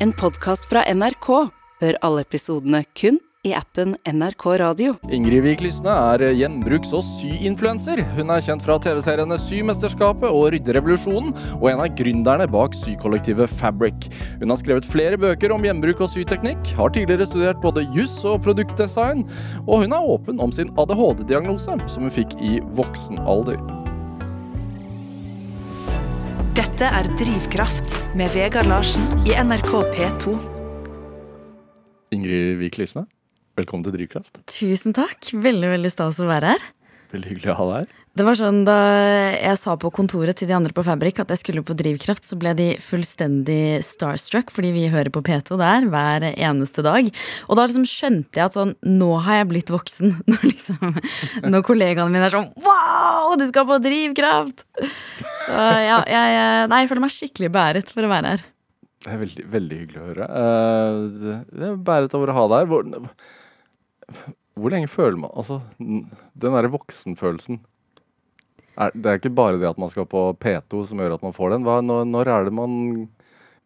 En podkast fra NRK. Hør alle episodene kun i appen NRK Radio. Ingrid Wiik Lysne er gjenbruks- og syinfluenser. Hun er kjent fra TV-seriene Symesterskapet og Rydderevolusjonen, og en av gründerne bak sykollektivet Fabric. Hun har skrevet flere bøker om gjenbruk og syteknikk, har tidligere studert både juss og produktdesign, og hun er åpen om sin ADHD-diagnose, som hun fikk i voksen alder. Dette er Drivkraft med Vegard Larsen i NRK P2. Ingrid Vik Lysne, velkommen til Drivkraft. Tusen takk. Veldig veldig stas å være her. Veldig hyggelig å ha deg her. Det var sånn Da jeg sa på kontoret til de andre på Fabrik at jeg skulle på Drivkraft, så ble de fullstendig starstruck, fordi vi hører på P2 der hver eneste dag. Og da liksom skjønte jeg at sånn Nå har jeg blitt voksen. Når, liksom, når kollegaene mine er sånn Wow, du skal på Drivkraft! Så ja, jeg, nei, jeg føler meg skikkelig beæret for å være her. Det er veldig, veldig hyggelig å høre. Eh, det- er Bæret over å ha deg her. Hvor, hvor lenge føler man Altså, den derre voksenfølelsen er, Det er ikke bare det at man skal på P2 som gjør at man får den. Hva, når, når er det man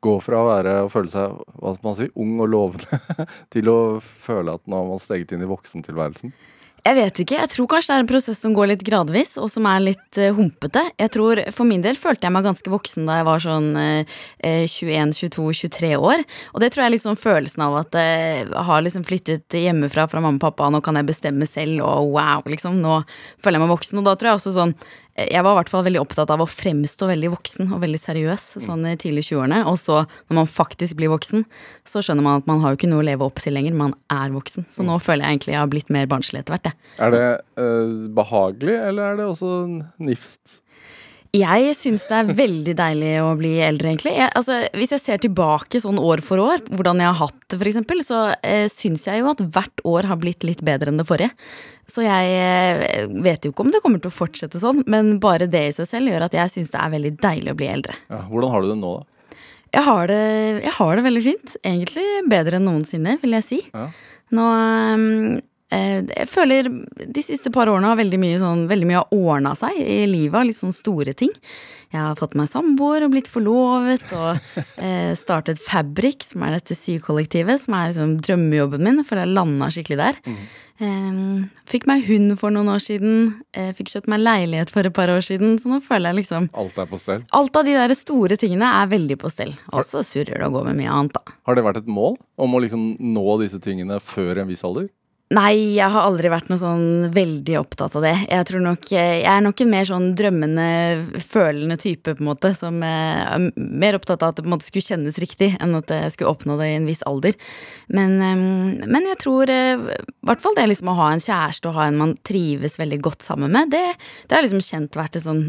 går fra å være og føle seg hva skal man si, ung og lovende til å føle at nå har man steget inn i voksentilværelsen? Jeg vet ikke. Jeg tror kanskje det er en prosess som går litt gradvis, og som er litt uh, humpete. Jeg tror, For min del følte jeg meg ganske voksen da jeg var sånn uh, 21-22-23 år. Og det tror jeg er sånn følelsen av at jeg har liksom flyttet hjemmefra fra mamma og pappa, nå kan jeg bestemme selv, og wow, liksom. Nå føler jeg meg voksen. Og da tror jeg også sånn eh, Jeg var i hvert fall veldig opptatt av å fremstå veldig voksen og veldig seriøs sånn i tidlig 20-årene. Og så, når man faktisk blir voksen, så skjønner man at man har jo ikke noe å leve opp til lenger. Man er voksen. Så nå føler jeg egentlig jeg har blitt mer barnslig etter hvert, jeg. Er det eh, behagelig, eller er det også nifst? Jeg syns det er veldig deilig å bli eldre, egentlig. Jeg, altså, hvis jeg ser tilbake sånn år for år, hvordan jeg har hatt det, f.eks., så eh, syns jeg jo at hvert år har blitt litt bedre enn det forrige. Så jeg eh, vet jo ikke om det kommer til å fortsette sånn, men bare det i seg selv gjør at jeg syns det er veldig deilig å bli eldre. Ja, hvordan har du det nå, da? Jeg har det, jeg har det veldig fint. Egentlig bedre enn noensinne, vil jeg si. Ja. Nå øhm, eh, Jeg føler de siste par årene har veldig mye, sånn, veldig mye har ordna seg i livet litt sånn store ting. Jeg har fått meg samboer og blitt forlovet og eh, startet Fabrik, som er dette sykollektivet, som er liksom drømmejobben min, for jeg landa skikkelig der. Eh, fikk meg hund for noen år siden. Eh, fikk kjøpt meg leilighet for et par år siden, så nå føler jeg liksom Alt er på stell. Alt av de der store tingene er veldig på stell. Og så surrer det og går med mye annet, da. Har det vært et mål om å liksom nå disse tingene før en viss alder? Nei, jeg har aldri vært noe sånn veldig opptatt av det. Jeg tror nok, jeg er nok en mer sånn drømmende, følende type, på en måte. Som eh, er mer opptatt av at det på en måte skulle kjennes riktig, enn at jeg skulle oppnå det i en viss alder. Men, eh, men jeg tror eh, i hvert fall det liksom å ha en kjæreste og ha en man trives veldig godt sammen med, det, det har liksom kjent vært en sånn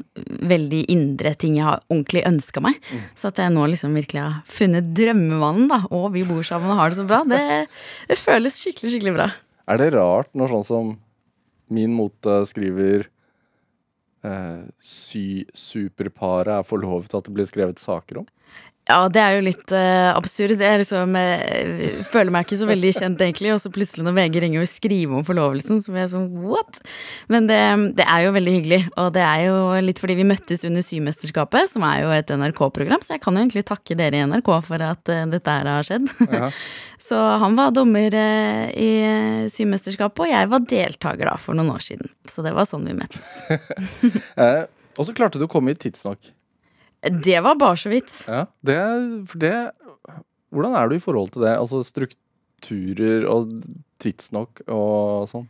veldig indre ting jeg har ordentlig ønska meg. Så at jeg nå liksom virkelig har funnet drømmemannen, da, og vi bor sammen og har det så bra, det, det føles skikkelig, skikkelig bra. Er det rart når sånn som min mote skriver eh, Sy-superparet er forlovet at det blir skrevet saker om? Ja, det er jo litt uh, absurd. Jeg liksom, jeg føler meg ikke så veldig kjent, egentlig. Og så plutselig når VG ringer og skriver om forlovelsen, så blir jeg sånn what? Men det, det er jo veldig hyggelig. Og det er jo litt fordi vi møttes under Symesterskapet, som er jo et NRK-program. Så jeg kan jo egentlig takke dere i NRK for at uh, dette her har skjedd. Ja. så han var dommer uh, i eh, Symesterskapet, og jeg var deltaker da for noen år siden. Så det var sånn vi møttes. Eh, og så klarte du å komme i tidsnok. Det var bare så vidt. Ja, det, det Hvordan er du i forhold til det? Altså strukturer og tidsnok og sånn?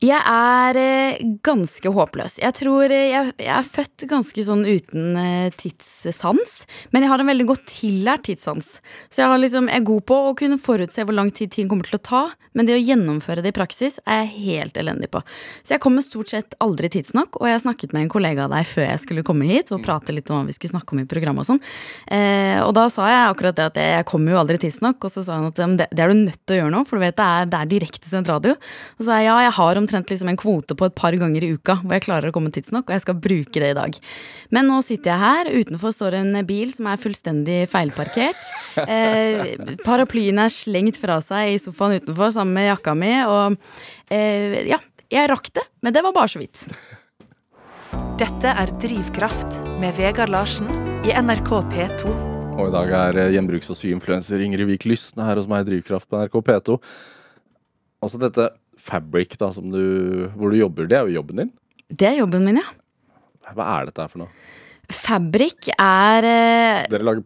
Jeg er eh, ganske håpløs. Jeg tror eh, jeg, jeg er født ganske sånn uten eh, tidssans. Men jeg har en veldig godt tillært tidssans. Så jeg, har liksom, jeg er god på å kunne forutse hvor lang tid ting kommer til å ta. Men det å gjennomføre det i praksis er jeg helt elendig på. Så jeg kommer stort sett aldri tidsnok. Og jeg snakket med en kollega av deg før jeg skulle komme hit og prate litt om hva vi skulle snakke om i programmet og sånn. Eh, og da sa jeg akkurat det at jeg kommer jo aldri tidsnok. Og så sa han at det, det er du nødt til å gjøre nå, for du vet det er, det er direktesendt radio. Og så sa jeg ja, jeg har omtrent liksom en kvote på et par ganger i uka hvor jeg klarer å komme tidsnok, og jeg skal bruke det i dag. Men nå sitter jeg her, utenfor står en bil som er fullstendig feilparkert. Eh, paraplyen er slengt fra seg i sofaen utenfor sammen med jakka mi, og eh, ja, jeg rakk det, men det var bare så vidt. Dette er Drivkraft med Vegard Larsen i NRK P2. Og i dag er eh, gjenbruks- og syinfluenser Ingrid Vik Lysne her hos meg i Drivkraft på NRK P2. Altså dette Fabric, da, som du, hvor du jobber, det er jo jobben din. Det er jobben min, ja. Hva er dette her for noe? Fabrik er eh, Dere lager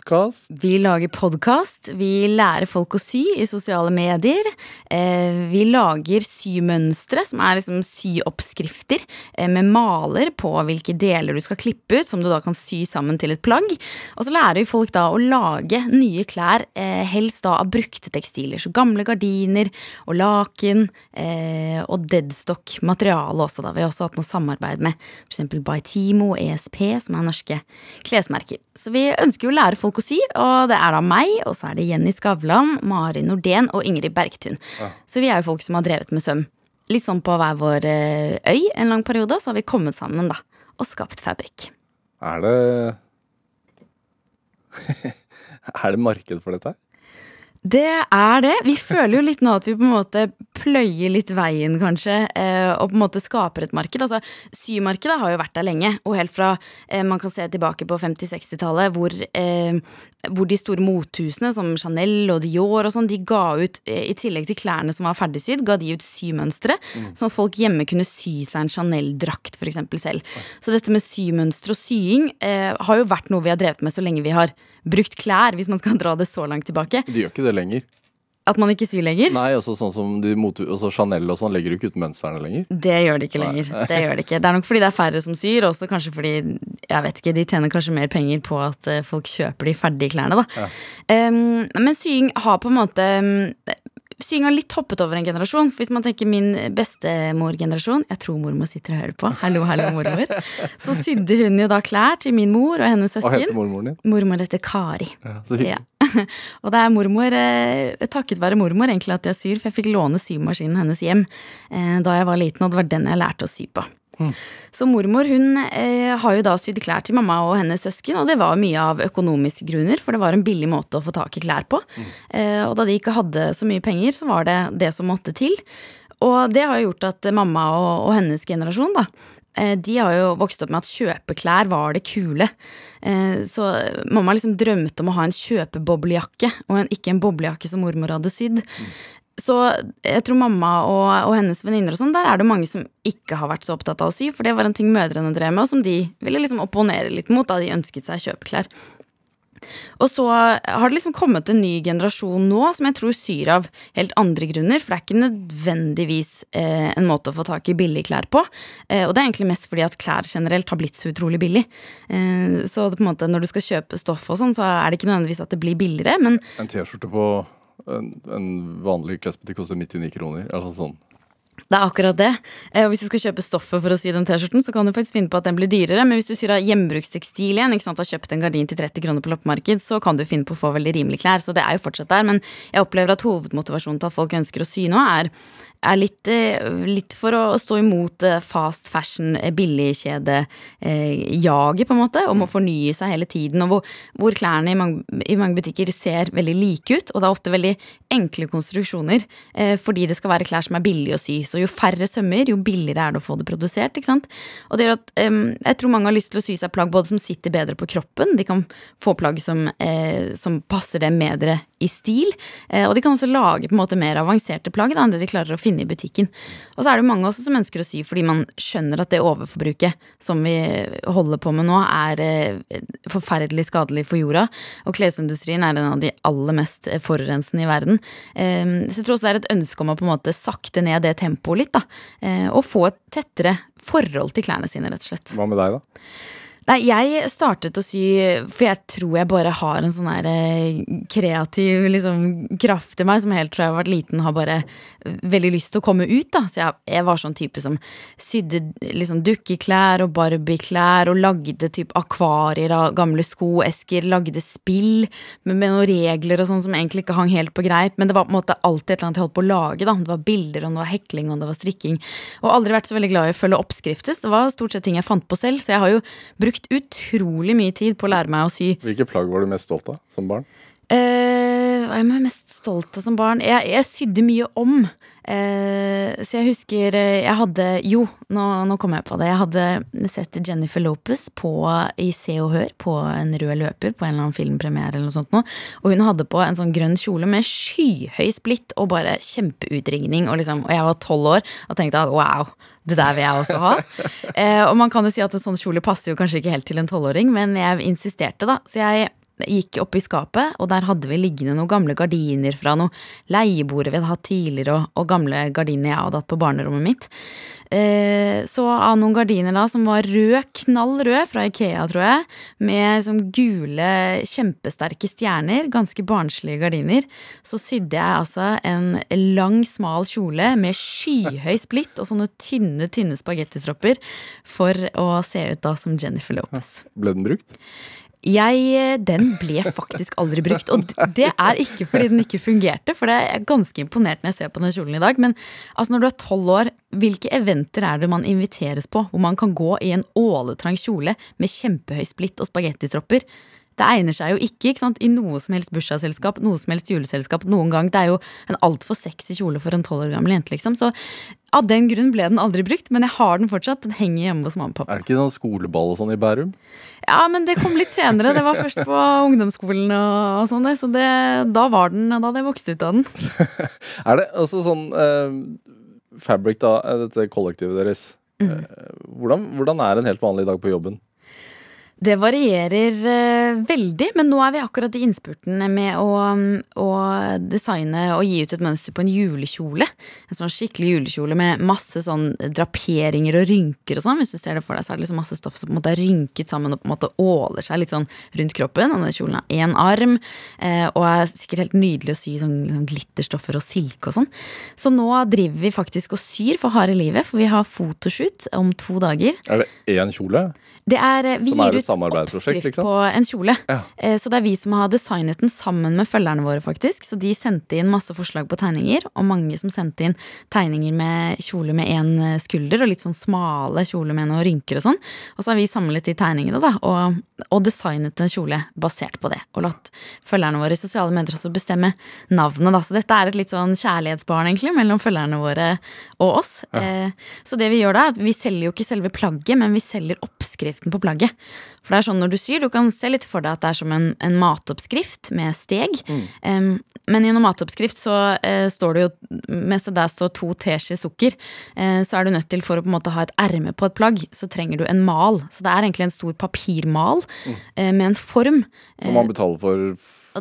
podkast? Vi lager podkast, vi lærer folk å sy i sosiale medier. Eh, vi lager symønstre, som er liksom syoppskrifter, eh, med maler på hvilke deler du skal klippe ut, som du da kan sy sammen til et plagg. Og så lærer vi folk da å lage nye klær, eh, helst da av brukte tekstiler. Så gamle gardiner og laken, og deadstock-materiale også, da. Vi har også hatt noe samarbeid med f.eks. Bytimo ESP, som er norske klesmerker. Så vi ønsker jo å lære folk sy, og det er da meg, og så er det Jenny Skavlan, Mari Nordén og Ingrid Bergtun. Så vi er jo folk som har drevet med søm. Litt sånn på hver vår eh, øy en lang periode, så har vi kommet sammen, da. Og skapt fabrikk. Er det Er det marked for dette her? Det er det. Vi føler jo litt nå at vi på en måte pløyer litt veien, kanskje, eh, og på en måte skaper et marked. Altså, Symarkedet har jo vært der lenge, og helt fra eh, man kan se tilbake på 50-60-tallet, hvor, eh, hvor de store mothusene som Chanel og Dior og sånn, de ga ut, i tillegg til klærne som var ferdigsydd, ga de ut symønstre, sånn at folk hjemme kunne sy seg en Chanel-drakt, eksempel selv. Så dette med symønstre og sying har jo vært noe vi har drevet med så lenge vi har brukt klær, hvis man skal dra det så langt tilbake. De gjør ikke det lenger. At man ikke syr lenger. Nei, også sånn som de motu, altså Chanel og sånn legger jo ikke ut mønstrene lenger. Det gjør de ikke lenger. Det gjør de ikke. Det er nok fordi det er færre som syr, og også kanskje fordi jeg vet ikke, de tjener kanskje mer penger på at eh, folk kjøper de ferdige klærne. da. Um, men sying har på en måte Sying har litt hoppet over en generasjon. For hvis man tenker min bestemorgenerasjon Jeg tror mormor sitter og hører på. Hallo, hallo, mormor. Så sydde hun jo da klær til min mor og hennes søsken. Hva heter mormoren din? Mormor heter Kari. Ja, så hyggelig. Ja. og det er mormor, eh, takket være mormor egentlig at jeg syr, for jeg fikk låne symaskinen hennes hjem eh, da jeg var liten, og det var den jeg lærte å sy på. Så mormor hun eh, har jo da sydd klær til mamma og hennes søsken, og det var mye av økonomiske grunner, for det var en billig måte å få tak i klær på. Eh, og da de ikke hadde så mye penger, så var det det som måtte til. Og det har jo gjort at mamma og, og hennes generasjon, da, de har jo vokst opp med at kjøpeklær var det kule. Eh, Så mamma liksom drømte om å ha en kjøpeboblejakke, og en, ikke en boblejakke som mormor hadde sydd. Så jeg tror mamma og, og hennes venninner og sånn, der er det mange som ikke har vært så opptatt av å sy, for det var en ting mødrene drev med, og som de ville liksom opponere litt mot da de ønsket seg kjøpeklær. Og så har det liksom kommet en ny generasjon nå som jeg tror syr av helt andre grunner. For det er ikke nødvendigvis eh, en måte å få tak i billige klær på. Eh, og det er egentlig mest fordi at klær generelt har blitt så utrolig billig. Eh, så det, på en måte, når du skal kjøpe stoff og sånn, så er det ikke nødvendigvis at det blir billigere, men En T-skjorte på en, en vanlig klesbutikk koster 99 kroner. Altså sånn. Det er akkurat det. Eh, Og hvis du skal kjøpe stoffet for å sy den T-skjorten, så kan du faktisk finne på at den blir dyrere. Men hvis du syr av gjenbrukstekstil igjen, ikke sant, har kjøpt en gardin til 30 kroner på loppemarked, så kan du finne på å få veldig rimelige klær. Så det er jo fortsatt der. Men jeg opplever at hovedmotivasjonen til at folk ønsker å sy nå, er, er litt, eh, litt for å stå imot eh, fast fashion, eh, billigkjede-jaget, på en måte, om å fornye seg hele tiden. Og hvor, hvor klærne i mange, i mange butikker ser veldig like ut, og det er ofte veldig enkle konstruksjoner, fordi det skal være klær som er billige å sy. Så jo færre sømmer, jo billigere er det å få det produsert. ikke sant? Og det gjør at jeg tror mange har lyst til å sy seg plagg både som sitter bedre på kroppen, de kan få plagg som, eh, som passer dem bedre i stil, eh, og de kan også lage på en måte mer avanserte plagg da, enn det de klarer å finne i butikken. Og så er det mange også som ønsker å sy fordi man skjønner at det overforbruket som vi holder på med nå, er eh, forferdelig skadelig for jorda. Og klesindustrien er en av de aller mest forurensende i verden. Eh, Så jeg tror også det er et ønske om å på en måte sakte ned det tempoet litt, da. eh, Og få et tettere forhold til klærne sine, rett og slett. Hva med deg, da? Nei, jeg startet å sy, for jeg tror jeg bare har en sånn her eh, kreativ liksom, kraft i meg, som helt fra jeg har vært liten har bare eh, veldig lyst til å komme ut. da. Så jeg, jeg var sånn type som sydde liksom, dukkeklær og barbieklær og lagde typ akvarier av gamle skoesker, lagde spill med, med noen regler og sånn som egentlig ikke hang helt på greip, men det var på en måte alltid et eller annet jeg holdt på å lage. da. Det var bilder, og det var hekling, og det var strikking. Og aldri vært så veldig glad i å følge oppskrifter. Det var stort sett ting jeg fant på selv, så jeg har jo brukt utrolig mye tid på å lære meg å sy. Hvilke plagg var du mest stolt av som barn? Eh, hva er jeg mest stolt av som barn? Jeg, jeg sydde mye om. Eh, så jeg husker eh, Jeg hadde Jo, nå, nå kom jeg på det. Jeg hadde sett Jennifer Lopez på, i Se og Hør på en rød løper på en eller annen filmpremiere eller noe sånt nå. Og hun hadde på en sånn grønn kjole med skyhøy splitt og bare kjempeutringning. Og, liksom, og jeg var tolv år og tenkte at wow, det der vil jeg også ha. Eh, og man kan jo si at en sånn kjole passer jo kanskje ikke helt til en tolvåring, men jeg insisterte, da. Så jeg gikk opp i skapet, og der hadde vi liggende noen gamle gardiner fra noe leiebord vi hadde hatt tidligere, og, og gamle gardiner jeg hadde hatt på barnerommet mitt. Eh, så av noen gardiner da som var rød, knall rød, fra Ikea, tror jeg, med sånn gule, kjempesterke stjerner, ganske barnslige gardiner, så sydde jeg altså en lang, smal kjole med skyhøy splitt og sånne tynne, tynne spagettistropper for å se ut da som Jennifer Lopez. Ble den brukt? Jeg, eh, den ble faktisk aldri brukt. Og det er ikke fordi den ikke fungerte, for det er ganske imponert når jeg ser på den kjolen i dag. Men altså når du er tolv år, hvilke eventer er det man inviteres på hvor man kan gå i en åletrang kjole med kjempehøy splitt og spagettistropper? Det egner seg jo ikke, ikke i noe som helst bursdagsselskap, noe som helst juleselskap noen gang. Det er jo en altfor sexy kjole for en tolv år gammel jente, liksom. Så av den grunn ble den aldri brukt, men jeg har den fortsatt. Den henger hjemme hos mamma og pappa. Er det ikke sånn skoleball og sånn i Bærum? Ja, men det kom litt senere. Det var først på ungdomsskolen og, og sånn. Så det, da var den, da hadde jeg vokst ut av den. Er det altså sånn eh, Fabric, da, eh, dette kollektivet deres. Mm. Eh, hvordan, hvordan er en helt vanlig dag på jobben? Det varierer uh, veldig, men nå er vi akkurat i innspurten med å, å designe og gi ut et mønster på en julekjole. En sånn skikkelig julekjole med masse sånn draperinger og rynker og sånn. Hvis du ser det for deg, så er det liksom masse stoff som på en måte er rynket sammen og på en måte åler seg litt sånn rundt kroppen. Og den kjolen har én arm uh, og er sikkert helt nydelig å sy sånn, sånn glitterstoffer og silke og sånn. Så nå driver vi faktisk og syr for harde livet, for vi har fotoshoot om to dager. Er det én kjole? Det er, eh, vi gir ut samarbeidsprosjekt, oppskrift liksom? på en kjole. Ja. Eh, Så det er vi som har designet den sammen med følgerne våre, faktisk. Så de sendte inn masse forslag på tegninger, og mange som sendte inn tegninger med kjole med én skulder, og litt sånn smale kjole med noen rynker og sånn. Og så har vi samlet de tegningene, da, og, og designet en kjole basert på det. Og latt følgerne våre i sosiale medier også bestemme navnet, da. Så dette er et litt sånn kjærlighetsbarn, egentlig, mellom følgerne våre og oss. Ja. Så det vi gjør da, er at vi selger jo ikke selve plagget, men vi selger oppskriften på plagget. For det er sånn når du syr, du kan se litt for deg at det er som en, en matoppskrift med steg. Em, men i en matoppskrift så uh, står det jo, mens det der står to teskjeer sukker, uh, så er du nødt til for å på en måte ha et erme på et plagg, så trenger du en mal. Så det er egentlig en stor papirmal eh, med en form. Som man betaler for f-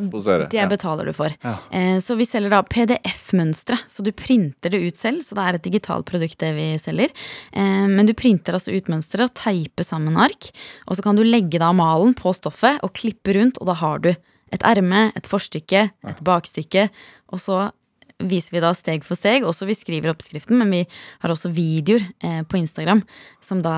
Det betaler du for. Ja. Eh, så vi selger da PDF-mønstre, så du printer det ut selv. Så det er et digitalt produkt det vi selger. Eh, men du printer altså ut mønsteret og teiper sammen ark. Og så kan du legge da malen på stoffet og klippe rundt, og da har du et erme, et forstykke, et bakstykke, og så viser vi da steg for steg. Også vi skriver oppskriften, men vi har også videoer eh, på Instagram som da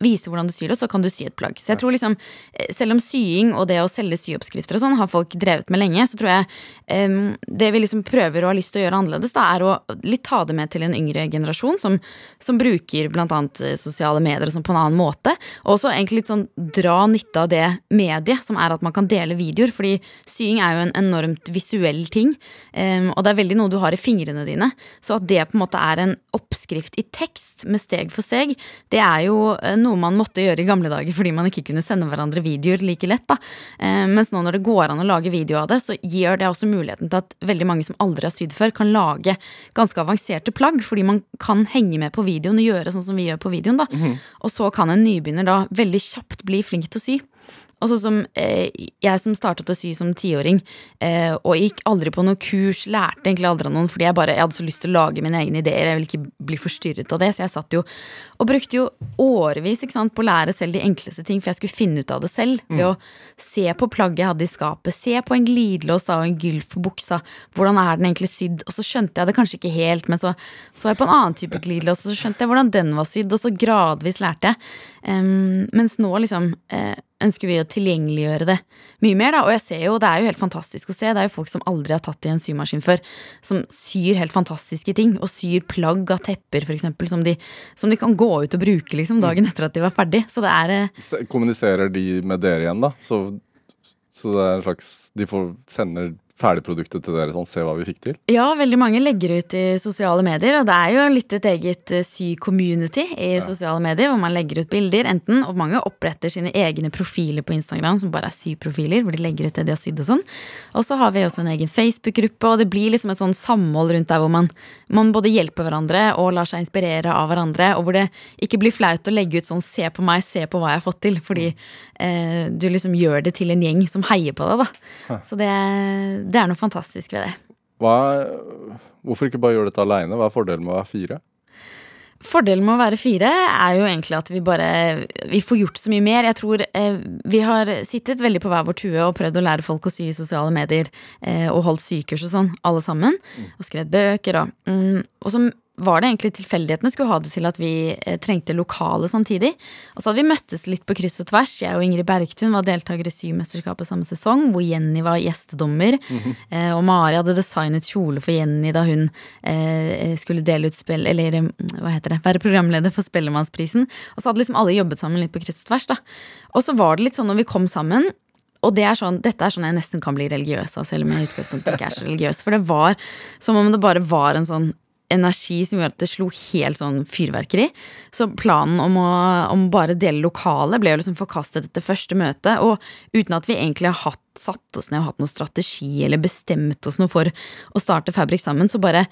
viser hvordan du syr det, og så kan du sy et plagg. Så jeg tror liksom, eh, Selv om sying og det å selge syoppskrifter og sånn har folk drevet med lenge, så tror jeg um, det vi liksom prøver og har lyst til å gjøre annerledes, da, er å litt ta det med til en yngre generasjon som, som bruker annet eh, sosiale medier og sånn på en annen måte. Og også egentlig litt sånn dra nytte av det mediet, som er at man kan dele videoer. Fordi sying er jo en enormt visuell ting, um, og det er veldig noe du har i fingrene dine. Så at det på en måte er en oppskrift i tekst med steg for steg, det er jo eh, noe man måtte gjøre i gamle dager fordi man ikke kunne sende hverandre videoer like lett. da. Eh, mens nå når det går an å lage video av det, så gir det også muligheten til at veldig mange som aldri har sydd før, kan lage ganske avanserte plagg, fordi man kan henge med på videoen og gjøre sånn som vi gjør på videoen. da. Og så kan en nybegynner da veldig kjapt bli flink til å sy. Og sånn som eh, jeg som startet å sy som tiåring, eh, og gikk aldri på noe kurs, lærte egentlig aldri av noen, fordi jeg bare jeg hadde så lyst til å lage mine egne ideer, jeg ville ikke bli forstyrret av det, så jeg satt jo og brukte jo årevis ikke sant, på å lære selv de enkleste ting, for jeg skulle finne ut av det selv, ved å se på plagget jeg hadde i skapet, se på en glidelås da, og en gylf på buksa, hvordan er den egentlig sydd, og så skjønte jeg det kanskje ikke helt, men så så jeg på en annen type glidelås, og så skjønte jeg hvordan den var sydd, og så gradvis lærte jeg. Um, mens nå liksom eh, ønsker vi å tilgjengeliggjøre det mye mer. da, Og jeg ser jo, det er jo helt fantastisk å se. Det er jo folk som aldri har tatt i en symaskin før, som syr helt fantastiske ting. Og syr plagg av tepper, eksempel, som de, som de kan gå ut og bruke liksom dagen etter at de var ferdig. Så det er eh, Kommuniserer de med dere igjen, da? Så, så det er en slags De får, sender ferdigproduktet til dere? Sånn, se hva vi fikk til? Ja, veldig mange legger ut i sosiale medier, og det er jo litt et eget eh, sy-community i sosiale medier, hvor man legger ut bilder, enten, og mange oppretter sine egne profiler på Instagram, som bare er syprofiler, hvor de legger ut det de har sydd og sånn. Og så har vi også en egen Facebook-gruppe, og det blir liksom et sånn samhold rundt der hvor man, man både hjelper hverandre og lar seg inspirere av hverandre, og hvor det ikke blir flaut å legge ut sånn 'se på meg, se på hva jeg har fått til', fordi eh, du liksom gjør det til en gjeng som heier på deg, da. Så det, det er noe fantastisk ved det. Hva, hvorfor ikke bare gjøre dette aleine? Hva er fordelen med å være fire? Fordelen med å være fire er jo egentlig at vi bare Vi får gjort så mye mer. Jeg tror eh, Vi har sittet veldig på hver vår tue og prøvd å lære folk å sy i sosiale medier. Eh, og holdt sykurs og sånn, alle sammen. Og skrevet bøker og mm, Og så var det egentlig tilfeldighetene skulle ha det til at vi eh, trengte lokale samtidig. Og så hadde vi møttes litt på kryss og tvers. Jeg og Ingrid Bergtun var deltaker i Symesterskapet samme sesong, hvor Jenny var gjestedommer. eh, og Mari hadde designet kjole for Jenny da hun eh, skulle dele ut spill Eller hva heter det, være programleder for Spellemannsprisen. Og så hadde liksom alle jobbet sammen litt på kryss og tvers. da. Og så var det litt sånn når vi kom sammen og det er sånn, dette er sånn jeg nesten kan bli religiøs av, selv om jeg i utgangspunktet ikke er så religiøs. For det var som om det bare var en sånn energi som gjorde at det slo helt sånn fyrverkeri. Så planen om å om bare dele lokale ble jo liksom forkastet etter første møte. Og uten at vi egentlig har hatt, satt oss ned og hatt noen strategi eller bestemt oss noe for å starte Fabrik sammen, så bare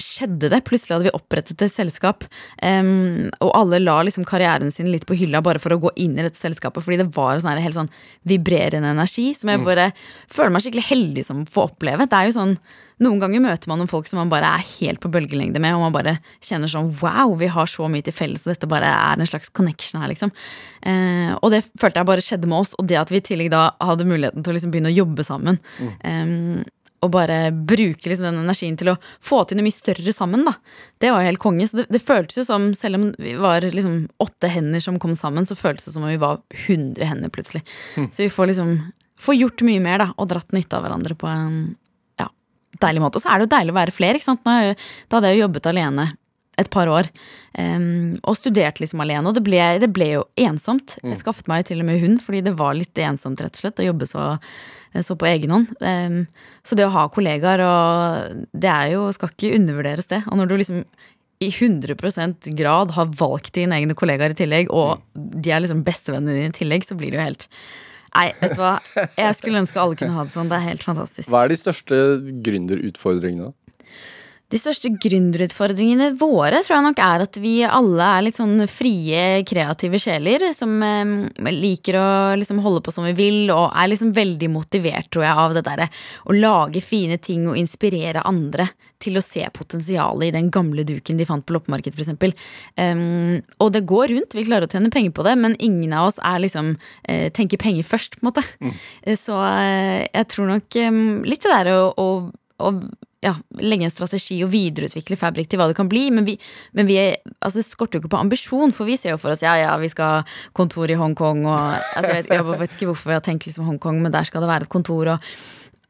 skjedde det. Plutselig hadde vi opprettet et selskap, um, og alle la liksom karrieren sin litt på hylla bare for å gå inn i dette selskapet, fordi det var en sånn helt sånn vibrerende energi som jeg bare føler meg skikkelig heldig som får oppleve. Det er jo sånn noen ganger møter man noen folk som man bare er helt på bølgelengde med, og man bare kjenner sånn wow, vi har så mye til felles, og dette bare er en slags connection her, liksom. Eh, og det følte jeg bare skjedde med oss, og det at vi i tillegg da hadde muligheten til å liksom begynne å jobbe sammen. Eh, og bare bruke liksom den energien til å få til noe mye større sammen. da. Det var jo helt konge. Så det, det føltes jo som, selv om vi var liksom åtte hender som kom sammen, så føltes det som om vi var 100 hender plutselig. Så vi får liksom får gjort mye mer da, og dratt nytte av hverandre på en ja, deilig måte. Og så er det jo deilig å være flere. ikke sant? Jeg da hadde jeg jo jobbet alene et par år. Um, og studert liksom alene. Og det ble, det ble jo ensomt. Jeg skaffet meg til og med hund, fordi det var litt ensomt rett og slett å jobbe så, så på egen hånd. Um, så det å ha kollegaer, og det er jo, skal ikke undervurderes det. Og når du liksom i 100% grad har valgt dine egne kollegaer i tillegg, og de er liksom bestevennene dine i tillegg, så blir det jo helt Nei, vet du hva. Jeg skulle ønske alle kunne ha det sånn. Det er helt fantastisk. Hva er de største gründerutfordringene? De største gründerutfordringene våre tror jeg nok er at vi alle er litt sånn frie, kreative sjeler som eh, liker å liksom holde på som vi vil, og er liksom veldig motivert, tror jeg, av det derre å lage fine ting og inspirere andre til å se potensialet i den gamle duken de fant på loppemarked, f.eks. Um, og det går rundt, vi klarer å tjene penger på det, men ingen av oss er liksom eh, tenker penger først, på en måte. Mm. Så eh, jeg tror nok um, litt det der å, å, å ja, legge en strategi og videreutvikle Fabrik til hva det kan bli. Men, vi, men vi er, altså det skorter jo ikke på ambisjon, for vi ser jo for oss ja, ja, vi skal ha kontor i Hongkong. Og, altså jeg, vet, jeg vet ikke hvorfor vi har tenkt liksom Hongkong, men der skal det være et kontor. Og,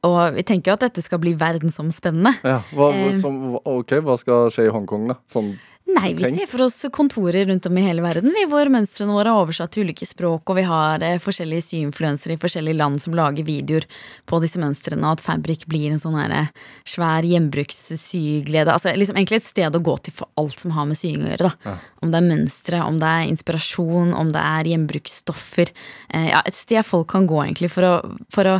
og vi tenker jo at dette skal bli verdensomspennende. Ja, hva, Eh. som, ok, hva skal skje i Hongkong, da? Sånn, Nei, vi tenkt? ser for oss kontorer rundt om i hele verden, vi, hvor mønstrene våre er oversatt til ulike språk, og vi har eh, forskjellige syinfluensere i forskjellige land som lager videoer på disse mønstrene, og at Fabrik blir en sånn her, eh, svær hjembrukssyglede. Altså liksom egentlig et sted å gå til for alt som har med sying å gjøre. Da. Om det er mønstre, om det er inspirasjon, om det er gjenbruksstoffer. Eh, ja, et sted folk kan gå egentlig for å, for å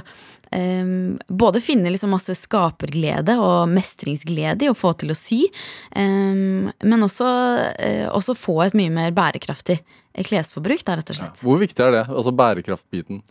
Ehm, både finne liksom masse skaperglede og mestringsglede i å få til å sy, um, men også, uh, også få et mye mer bærekraftig klesforbruk, da, rett og slett. hvor viktig er det? Altså bærekraftbiten.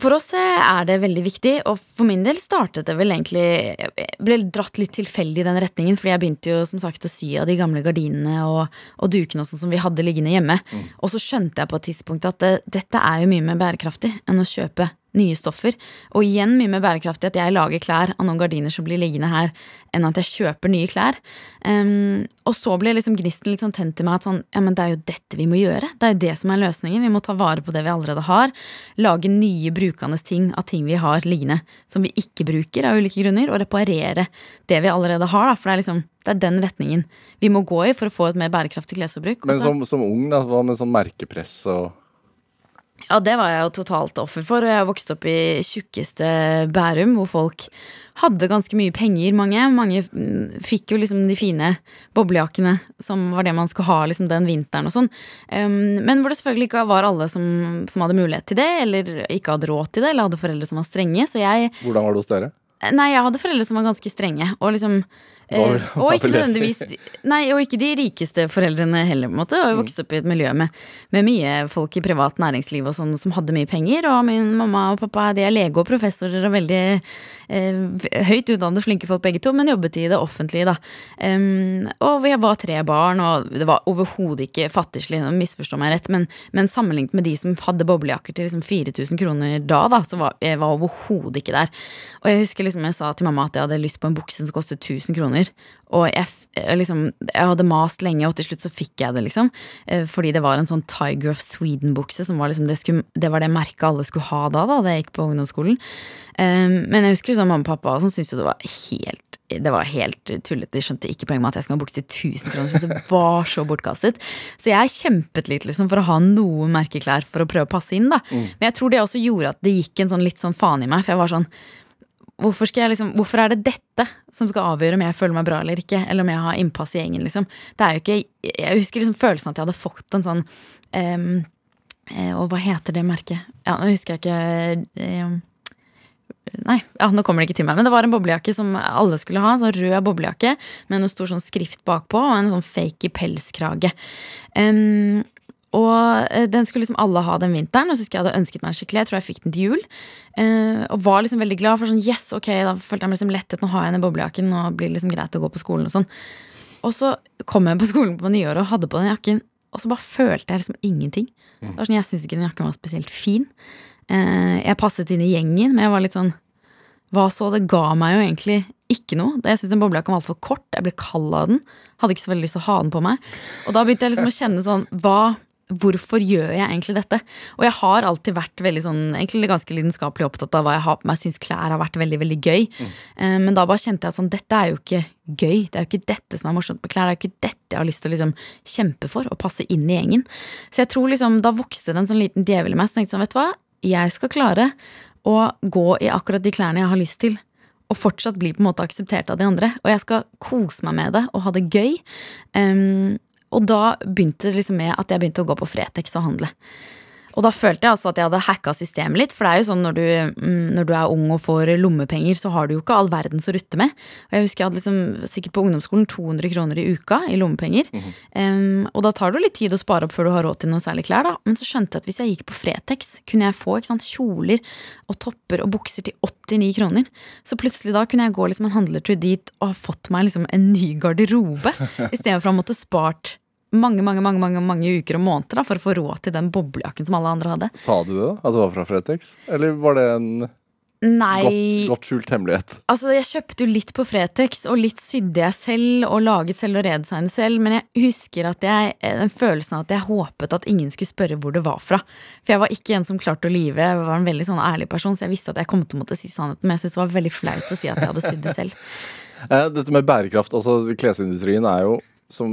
For oss eh, er det veldig viktig, og for min del startet det vel egentlig Jeg ble dratt litt tilfeldig i den retningen, fordi jeg begynte jo som sagt å sy av de gamle gardinene og, og dukene og sånn som vi hadde liggende hjemme. Og så skjønte jeg på et tidspunkt at det, dette er jo mye mer bærekraftig enn å kjøpe nye stoffer. Og igjen mye mer bærekraftig at jeg lager klær av noen gardiner som blir liggende her, enn at jeg kjøper nye klær. Um, og så ble liksom gnisten litt sånn tent i meg at sånn, ja, men det er jo dette vi må gjøre. Det er jo det som er løsningen. Vi må ta vare på det vi allerede har. Lage nye brukende ting av ting vi har liggende som vi ikke bruker av ulike grunner, og reparere det vi allerede har. Da, for det er liksom det er den retningen vi må gå i for å få et mer bærekraftig klesforbruk. Men som, som ung, da, hva med sånn merkepress og Ja, det var jeg jo totalt offer for. Og jeg vokste opp i tjukkeste Bærum, hvor folk hadde ganske mye penger, mange. Mange mm, fikk jo liksom de fine boblejakkene som var det man skulle ha liksom den vinteren og sånn. Um, men hvor det selvfølgelig ikke var alle som, som hadde mulighet til det, eller ikke hadde råd til det, eller hadde foreldre som var strenge. Så jeg Hvordan var det hos dere? Nei, jeg hadde foreldre som var ganske strenge. Og liksom eh, Og ikke nødvendigvis Nei, og ikke de rikeste foreldrene heller, på en måte. Og jeg vokste opp i et miljø med, med mye folk i privat næringsliv og sånn som hadde mye penger. Og min mamma og pappa de er lege og professorer og veldig eh, høyt utdannede, flinke folk begge to, men jobbet i det offentlige, da. Um, og vi var tre barn, og det var overhodet ikke fattigslig, misforstå meg rett, men, men sammenlignet med de som hadde boblejakker til liksom 4000 kroner da, da, så var jeg var overhodet ikke der. Og jeg husker liksom jeg sa til mamma at jeg hadde lyst på en bukse som kostet 1000 kroner. Og jeg, liksom, jeg hadde mast lenge, og til slutt så fikk jeg det, liksom. Eh, Fordi det var en sånn Tiger of Sweden-bukse, som var liksom det, skulle, det var det merket alle skulle ha da, da, da jeg gikk på ungdomsskolen. Um, Men jeg husker liksom mamma og pappa som syntes jo det var helt det var helt tullete. De skjønte ikke poenget med at jeg skulle ha bukse til 1000 kroner. Så det var så bortkastet. Så jeg kjempet litt liksom, for å ha noe merkeklær for å prøve å passe inn. da. Men jeg tror det også gjorde at det gikk en sånn litt sånn faen i meg. For jeg var sånn Hvorfor, liksom, hvorfor er det dette som skal avgjøre om jeg føler meg bra eller ikke? Eller om jeg har innpass i gjengen, liksom. Det er jo ikke Jeg husker liksom følelsen at jeg hadde fått en sånn eh, Og hva heter det merket? Ja, nå husker jeg ikke um, Nei, ja, nå kommer det ikke til meg. Men det var en boblejakke som alle skulle ha. En sånn rød boblejakke med noe stor sånn skrift bakpå og en sånn fake pelskrage. Em, og eh, den skulle liksom alle ha den vinteren, og så husker jeg hadde ønsket meg en skikkelig. Jeg tror jeg fikk den til jul. Eh, og var liksom veldig glad for sånn yes, ok, da følte jeg meg liksom lettet. Nå har jeg den i boblejakken, og blir det liksom greit å gå på skolen og sånn. Og så kom jeg på skolen på nyåret og hadde på den jakken, og så bare følte jeg liksom ingenting. Det var sånn, Jeg syntes ikke den jakken var spesielt fin. Eh, jeg passet inn i gjengen, men jeg var litt sånn Hva så? Det ga meg jo egentlig ikke noe. Jeg syntes den boblejakken var altfor kort. Jeg ble kald av den. Hadde ikke så veldig lyst til å ha den på meg. Og da begynte jeg liksom å kjenne sånn Hva Hvorfor gjør jeg egentlig dette? Og jeg har alltid vært veldig sånn, egentlig ganske lidenskapelig opptatt av hva jeg har på meg. Syns klær har vært veldig veldig gøy. Eh, men da bare kjente jeg at sånn, dette er jo ikke gøy. Det er jo ikke dette som er morsomt med klær. Det er jo ikke dette jeg har lyst til å liksom kjempe for. og passe inn i gjengen. Så jeg tror liksom, da vokste det en sånn liten djevel i meg. Så tenkte sånn, vet du hva? Jeg skal klare å gå i akkurat de klærne jeg har lyst til. Og fortsatt bli på en måte akseptert av de andre. Og jeg skal kose meg med det og ha det gøy. Em, og da begynte det liksom med at jeg begynte å gå på Fretex og handle. Og da følte jeg også at jeg hadde hacka systemet litt. For det er jo sånn når du, mm, når du er ung og får lommepenger, så har du jo ikke all verdens å rutte med. Og jeg husker jeg hadde liksom, sikkert på ungdomsskolen 200 kroner i uka i lommepenger. Em, og da tar det jo litt tid å spare opp før du har råd til noe særlig klær, da. Men så skjønte jeg at hvis jeg gikk på Fretex, kunne jeg få sant, kjoler og topper og bukser til 89 kroner. Så plutselig da kunne jeg gå liksom en handletur dit og ha fått meg liksom en ny garderobe. Istedenfor å ha måttet spart mange mange, mange, mange, mange uker og måneder da, for å få råd til den boblejakken som alle andre hadde. Sa du det? At det var fra Fretex? Eller var det en Nei, godt, godt skjult hemmelighet? altså jeg kjøpte jo litt på Fretex, og litt sydde jeg selv, og laget selv og redesignet selv, men jeg husker at jeg, den følelsen av at jeg håpet at ingen skulle spørre hvor det var fra. For jeg var ikke en som klarte å lyve, jeg var en veldig sånn ærlig person, så jeg visste at jeg kom til å måtte si sannheten, men jeg syntes det var veldig flaut å si at jeg hadde sydd det selv. Eh, Dette med bærekraft, altså klesindustrien er jo, som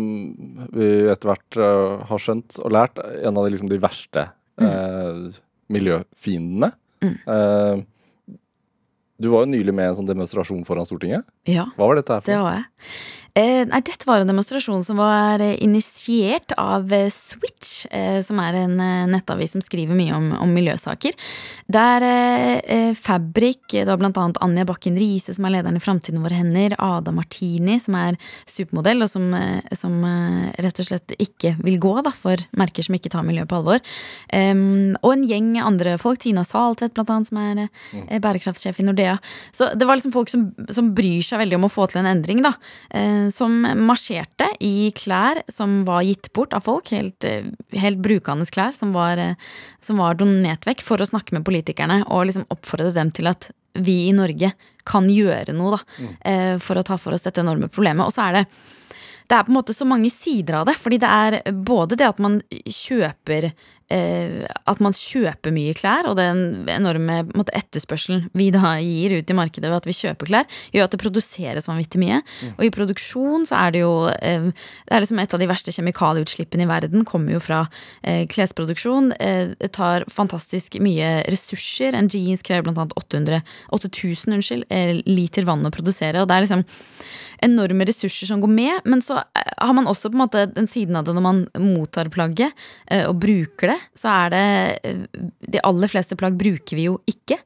vi etter hvert uh, har skjønt og lært, en av de, liksom, de verste eh, miljøfiendene. Eh, du var jo nylig med i en sånn demonstrasjon foran Stortinget. Ja. Hva var dette her for? Det var jeg. Eh, nei, dette var en demonstrasjon som var eh, initiert av eh, Switch, som er en nettavis som skriver mye om, om miljøsaker. Der eh, Fabrik, var blant annet Anja Bakken Riise, som er lederen i Framtiden våre hender, Ada Martini, som er supermodell, og som, som rett og slett ikke vil gå da, for merker som ikke tar miljø på alvor. um, og en gjeng andre folk, Tina Saltvedt blant annet, som er eh, bærekraftsjef i Nordea. Så det var liksom folk som, som bryr seg veldig om å få til en endring, da. Eh, som marsjerte i klær som var gitt bort av folk, helt, eh, helt brukende klær, som var, eh, som var donert vekk, for å snakke med politikerne og liksom oppfordre dem til at vi i Norge kan gjøre noe da, mm. for å ta for oss dette enorme problemet. Og så er det det er på en måte så mange sider av det. Fordi det er både det at man kjøper eh, At man kjøper mye klær, og den enorme måte, etterspørselen vi da gir ut i markedet ved at vi kjøper klær, gjør at det produseres vanvittig mye. Og i produksjon så er det jo eh, Det er liksom et av de verste kjemikalieutslippene i verden kommer jo fra eh, klesproduksjon. Eh, det tar fantastisk mye ressurser. En jeans krever blant annet 800, 8000 unnskyld, eh, liter vann å produsere, og det er liksom enorme ressurser som går med, men så eh, har man også på en måte den siden av det når man mottar plagget eh, og bruker det, så er det eh, De aller fleste plagg bruker vi jo ikke.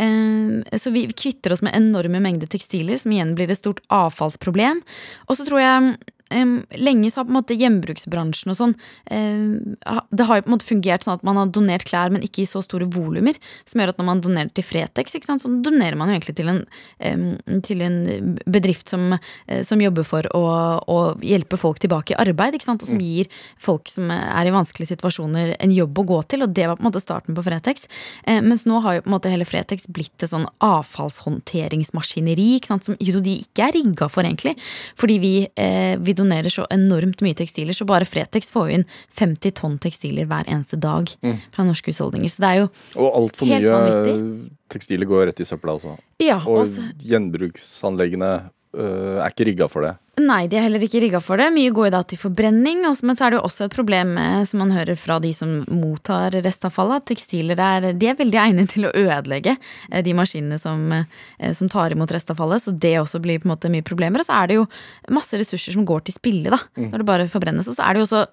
Eh, Så vi kvitter oss med enorme mengder tekstiler, som igjen blir et stort avfallsproblem. Og så tror jeg em, lenge så har på en måte gjenbruksbransjen og sånn em, Det har jo på en måte fungert sånn at man har donert klær, men ikke i så store volumer. Som gjør at når man donerer til Fretex, ikke sant, så donerer man jo egentlig til en, um, til en bedrift som, uh, som jobber for å, å hjelpe folk tilbake i arbeid. Ikke sant, og som gir folk som er i vanskelige situasjoner, en jobb å gå til. Og det var på en måte starten på Fretex. Uh, mens nå har jo på en måte hele Fretex blitt et sånn avfallshåndteringsmaskineri, ikke sant, som jo de ikke er rigga for, egentlig. Fordi vi, uh, vi donerer så enormt mye tekstiler, så bare Fretex får jo inn 50 tonn tekstiler hver eneste dag fra norske husholdninger. Så det er jo Og altfor Helt mye vanvittig. tekstiler går rett i søpla, altså. Ja, Og også, gjenbruksanleggene øh, er ikke rigga for det. Nei, de er heller ikke rigga for det. Mye går jo da til forbrenning. Men så er det jo også et problem eh, som man hører fra de som mottar restavfallet, at tekstiler er, de er veldig egnet til å ødelegge eh, de maskinene som, eh, som tar imot restavfallet. Så det også blir på en måte mye problemer. Og så er det jo masse ressurser som går til spille da, når det bare forbrennes. Og så er det jo også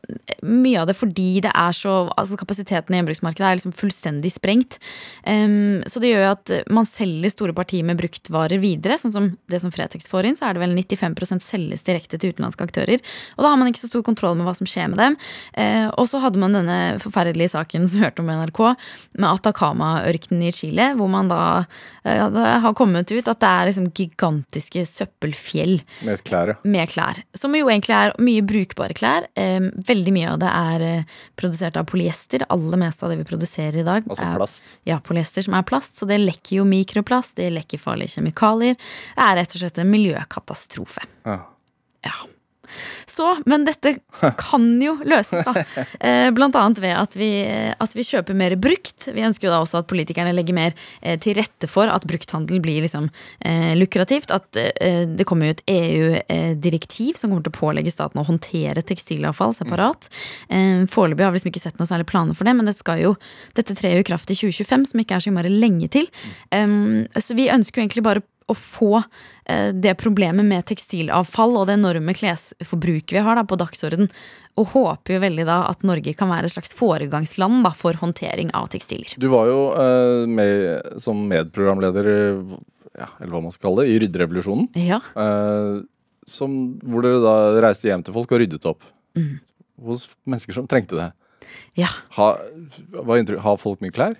mye av det fordi det er så Altså kapasiteten i gjenbruksmarkedet er liksom fullstendig sprengt. Um, så det gjør jo at man selger store partier med bruktvarer videre. Sånn som det som Fretex får inn, så er det vel 95 selges direkte til utenlandske aktører. Og da har man ikke så stor kontroll med hva som skjer med dem. Eh, og så hadde man denne forferdelige saken som vi hørte om i NRK, med Atacama-ørkenen i Chile, hvor man da eh, har kommet ut at det er liksom gigantiske søppelfjell Med klær, ja. med klær. Som jo egentlig er mye brukbare klær. Eh, veldig mye av det er eh, produsert av polyester. Aller meste av det vi produserer i dag. Altså er- Ja, polyester som er plast. Så det lekker jo mikroplast, det lekker farlige kjemikalier. Det er rett og slett en miljøkatastrofe. Ja. Ja. Så, men dette kan jo løses, da. Eh, Blant annet ved at vi, at vi kjøper mer brukt. Vi ønsker jo da også at politikerne legger mer eh, til rette for at brukthandel blir liksom eh, lukrativt. At eh, det kommer jo et EU-direktiv som kommer til å pålegge staten å håndtere tekstilavfall separat. Eh, Foreløpig har vi liksom ikke sett noe særlig planer for det, men det skal jo, dette trer jo i kraft i 2025, som ikke er så innmari lenge til. Um, så vi ønsker jo egentlig bare å få eh, det problemet med tekstilavfall og det enorme klesforbruket vi har da på dagsorden, og håper jo veldig da at Norge kan være et slags foregangsland da for håndtering av tekstiler. Du var jo eh, med som medprogramleder, ja, eller hva man skal kalle det, i Rydderevolusjonen. Ja. Eh, som, hvor dere da reiste hjem til folk og ryddet opp. Hos mennesker som trengte det. ja. Ha, har folk mye klær?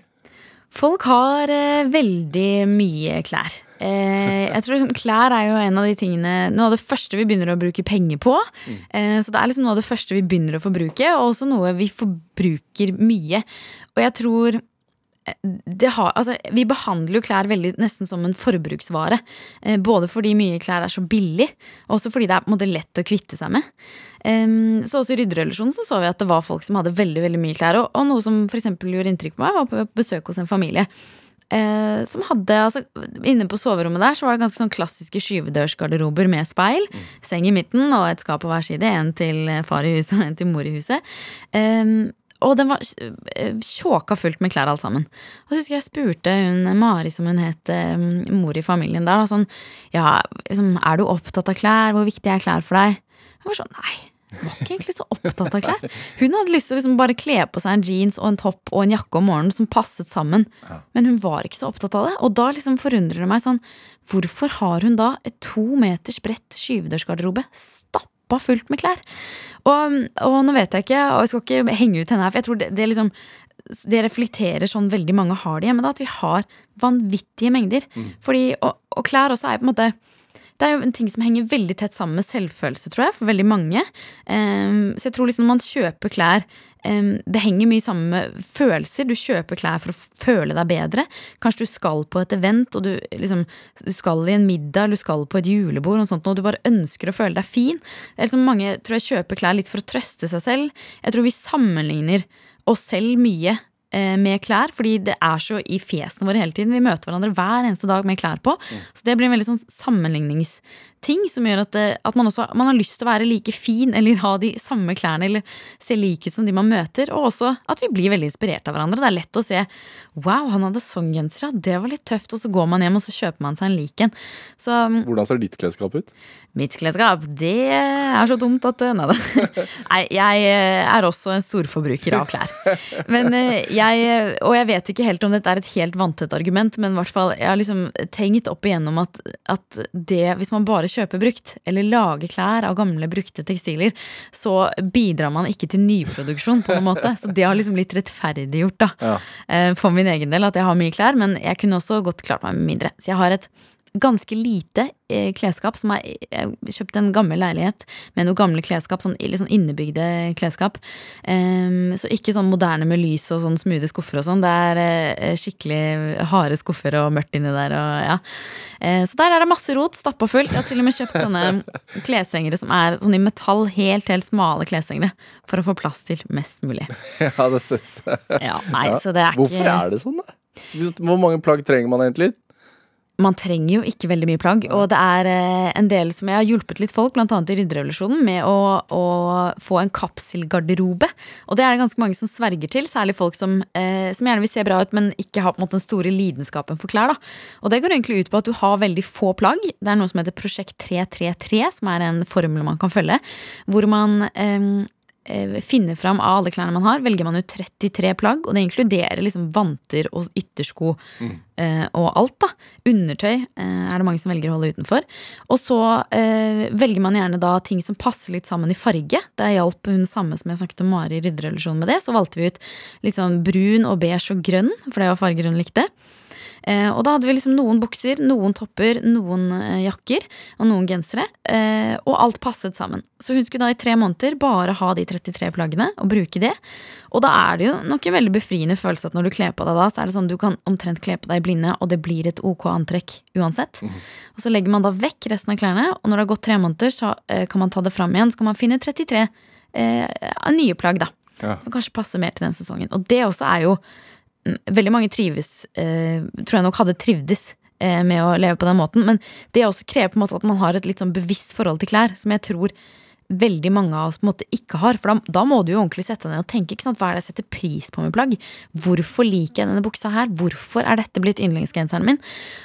Folk har eh, veldig mye klær. Eh, jeg tror liksom Klær er jo en av de tingene Noe av det første vi begynner å bruke penger på. Eh, så det er liksom noe av det første vi begynner å forbruke, og også noe vi forbruker mye. Og jeg tror eh, har, altså, vi behandler jo klær veldig nesten som en forbruksvare. Eh, både fordi mye klær er så billig, og også fordi det er måte lett å kvitte seg med. Så også i rydderelasjonen så, så vi at det var folk som hadde veldig veldig mye klær. Og, og noe som for gjorde inntrykk på meg, var på besøk hos en familie. Eh, som hadde, altså Inne på soverommet der så var det ganske sånn klassiske skyvedørsgarderober med speil. Seng i midten og et skap på hver side. En til far i huset og en til mor i huset. Eh, og den var eh, tjåka fullt med klær alt sammen. Og så husker jeg spurte hun Mari, som hun het, eh, mor i familien der, da, sånn Ja, liksom, er du opptatt av klær? Hvor viktig er klær for deg? Hun var sånn Nei. Var ikke egentlig så opptatt av klær. Hun hadde lyst til å liksom bare kle på seg en jeans og en topp og en jakke om morgenen som passet sammen. Men hun var ikke så opptatt av det. Og da liksom forundrer det meg sånn Hvorfor har hun da et to meters bredt skyvedørsgarderobe stappa fullt med klær? Og, og nå vet jeg ikke, og jeg skal ikke henge ut henne her, for jeg tror det, det liksom det reflekterer sånn veldig mange har det hjemme, da, at vi har vanvittige mengder. Fordi, og, og klær også er på en måte det er jo en ting som henger veldig tett sammen med selvfølelse, tror jeg, for veldig mange. Ehm, så jeg tror liksom når man kjøper klær em, Det henger mye sammen med følelser. Du kjøper klær for å føle deg bedre. Kanskje du skal på et event, og du, liksom, du skal i en middag, du skal på et julebord, og, sånt, og du bare ønsker å føle deg fin. Liksom mange tror jeg kjøper klær litt for å trøste seg selv. Jeg tror vi sammenligner oss selv mye med klær, fordi det er så i fjesene våre hele tiden. Vi møter hverandre hver eneste dag med klær på. Så det blir en veldig sånn sammenligningsting som gjør at, at man også man har lyst til å være like fin eller ha de samme klærne eller se lik ut som de man møter. Og også at vi blir veldig inspirert av hverandre. Det er lett å se wow, han hadde sånn genser, ja, det var litt tøft. Og så går man hjem og så kjøper man seg en lik en. Um, Hvordan ser ditt klesskap ut? Mitt klesskap, det er så dumt at Nei da. Nei, jeg eh, er også en storforbruker av klær. Men eh, jeg Og jeg vet ikke helt om dette er et helt vanntett argument, men i hvert fall, jeg har liksom tenkt opp igjennom at, at det, hvis man bare kjøper brukt, eller lage klær av gamle, brukte tekstiler, så bidrar man ikke til nyproduksjon, på en måte. Så det har liksom blitt rettferdiggjort, da. Ja. eh, For min egen del, at jeg har mye klær, men jeg kunne også godt klart meg med mindre. Så jeg har et ganske lite eh, klesskap. Som er, jeg kjøpte en gammel leilighet med noe gamle klesskap. Sånn, sånn innebygde klesskap. Um, så ikke sånn moderne med lys og sånn smoothe skuffer og sånn. Det er eh, skikkelig harde skuffer og mørkt inni der. Og, ja. eh, så der er det masse rot. Stappa fullt. Jeg har til og med kjøpt sånne kleshengere som er sånn i metall. Helt, helt smale kleshengere. For å få plass til mest mulig. Ja, det synes jeg. Ja, nei, så det er ikke Hvorfor er det sånn, da? Hvor mange plagg trenger man egentlig? Man trenger jo ikke veldig mye plagg. Og det er eh, en del som jeg har hjulpet litt folk, bl.a. i Rydderevolusjonen, med å, å få en kapselgarderobe. Og det er det ganske mange som sverger til, særlig folk som, eh, som gjerne vil se bra ut, men ikke har på en måte den store lidenskapen for klær. Da. Og det går egentlig ut på at du har veldig få plagg. Det er noe som heter Prosjekt 333, som er en formel man kan følge, hvor man eh, eh, finner fram av alle klærne man har, velger man ut 33 plagg, og det inkluderer liksom vanter og yttersko eh, og alt. da. Undertøy eh, er det mange som velger å holde utenfor. Og så eh, velger man gjerne da ting som passer litt sammen i farge. Det hjalp hun samme som jeg snakket om Mari i Rydderevolusjonen med det. Så valgte vi ut litt sånn brun og beige og grønn, for det var farger hun likte. Eh, og da hadde vi liksom noen bukser, noen topper, noen eh, jakker og noen gensere. Eh, og alt passet sammen. Så hun skulle da i tre måneder bare ha de 33 plaggene og bruke det. Og da er det jo nok en veldig befriende følelse at når du kler på deg da, så er det sånn du kan omtrent kle på deg i blinde, og det blir et ok antrekk uansett. Og så legger man da vekk resten av klærne, og når det har gått tre måneder, så kan man ta det fram igjen. Så kan man finne 33 eh, nye plagg, da. Ja. Som kanskje passer mer til den sesongen. Og det også er jo mm, Veldig mange trives eh, Tror jeg nok hadde trivdes eh, med å leve på den måten. Men det også krever på en måte at man har et litt sånn bevisst forhold til klær, som jeg tror veldig mange av oss på en måte ikke har. For da, da må du jo ordentlig sette deg ned og tenke ikke sant? hva er det jeg setter pris på med plagg. Hvorfor liker jeg denne buksa her? Hvorfor er dette blitt yndlingsgenseren min?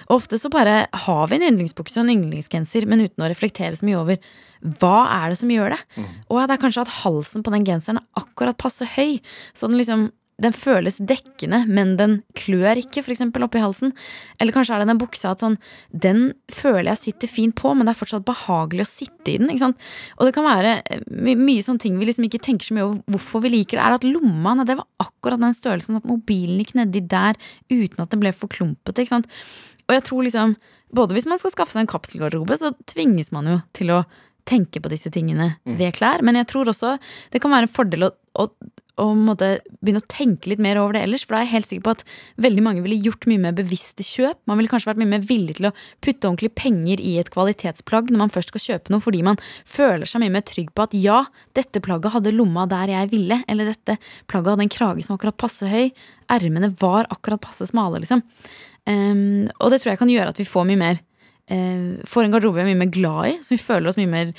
Og ofte så bare har vi en yndlingsbukse og en yndlingsgenser, men uten å reflektere så mye over hva er det som gjør det? Og det er kanskje at halsen på den genseren er akkurat passe høy. Så den liksom den føles dekkende, men den klør ikke, f.eks. oppi halsen. Eller kanskje er det den buksa at sånn Den føler jeg sitter fint på, men det er fortsatt behagelig å sitte i den. ikke sant? Og det kan være eh, my mye sånne ting vi liksom ikke tenker så mye over hvorfor vi liker det. Er at lomma det var akkurat den størrelsen at mobilen gikk nedi der uten at den ble for klumpete. ikke sant? Og jeg tror liksom Både hvis man skal skaffe seg en kapselgarderobe, så tvinges man jo til å tenke på disse tingene ved klær. Men jeg tror også det kan være en fordel å, å, å måtte begynne å tenke litt mer over det ellers. For da er jeg helt sikker på at veldig mange ville gjort mye mer bevisste kjøp. Man ville kanskje vært mye mer villig til å putte ordentlig penger i et kvalitetsplagg når man først skal kjøpe noe, fordi man føler seg mye mer trygg på at ja, dette plagget hadde lomma der jeg ville, eller dette plagget hadde en krage som akkurat passe høy, ermene var akkurat passe smale, liksom. Um, og det tror jeg kan gjøre at vi får mye mer får en garderobe vi er mye mer glad i, som vi føler oss mye mer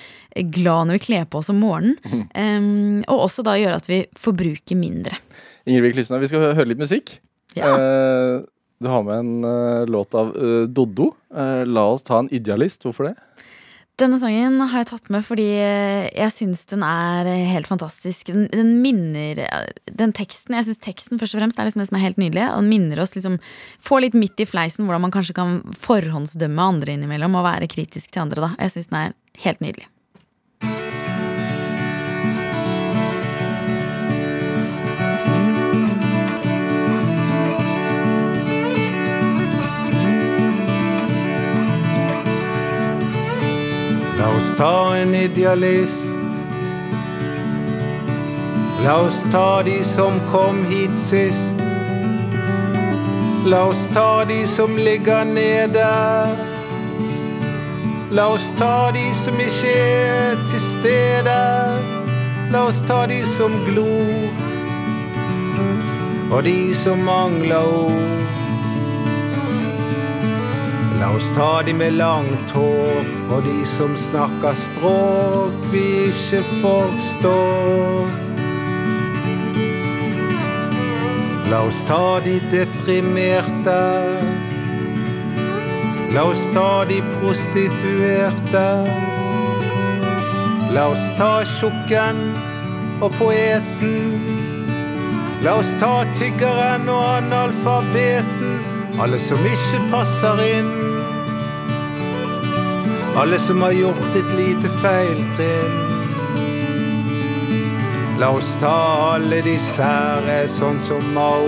glad når vi kler på oss om morgenen. Ehm, og også da gjøre at vi forbruker mindre. Ingrid Lysne, vi skal høre litt musikk. Ja. Eh, du har med en uh, låt av uh, Doddo. Eh, la oss ta en idealist. Hvorfor det? Denne sangen har jeg tatt med fordi jeg syns den er helt fantastisk. Den, den minner Den teksten Jeg syns teksten først og fremst er liksom det som er helt nydelig. Den minner oss liksom Får litt midt i fleisen hvordan man kanskje kan forhåndsdømme andre innimellom og være kritisk til andre. da Jeg syns den er helt nydelig. Oss ta en idealist La oss ta de som kom hit sist. La oss ta de som ligger nede. La oss ta de som ikke er til stede. La oss ta de som glor, og de som mangler ord. La oss ta de med langt hår, og de som snakker språk vi ikke forstår. La oss ta de deprimerte. La oss ta de prostituerte. La oss ta tjukken og poeten. La oss ta tiggeren og analfabeten. Alle som ikke passer inn. Alle som har gjort et lite feiltrinn. La oss ta alle de sære, sånn som Mao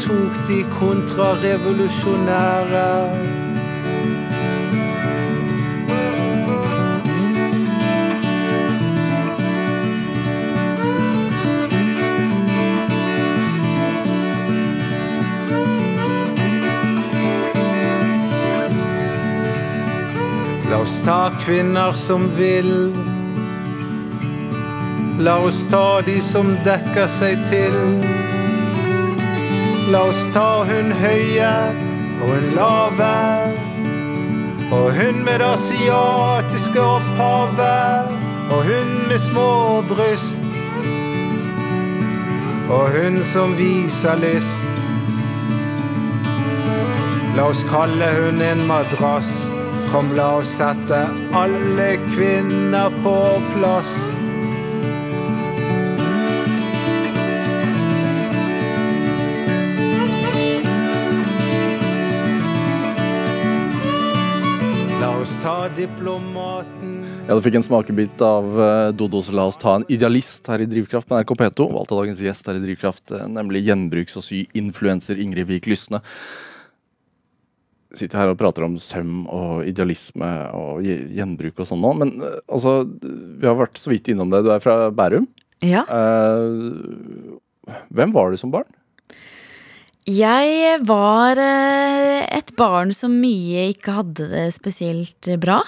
tok de kontrarevolusjonære. Kvinner som vil. La oss ta de som dekker seg til. La oss ta hun høye og hun lave. Og hun med det asiatiske opphavet. Og hun med små bryst. Og hun som viser lyst. La oss kalle hun en madrass. Kom, la oss sette alle kvinner på plass. La oss ta diplomaten Ja, Du fikk en smakebit av eh, Dodos La oss ta en idealist her i Drivkraft med NRK P2. Valgte dagens gjest her i Drivkraft, eh, nemlig gjenbruks- og sy-influenser Ingrid Vik Lysne. Sitter her og prater om søm og idealisme og gjenbruk og sånn nå, men eh, altså Vi har vært så vidt innom det. Du er fra Bærum. Ja. Eh, hvem var du som barn? Jeg var eh, et barn som mye ikke hadde det spesielt bra,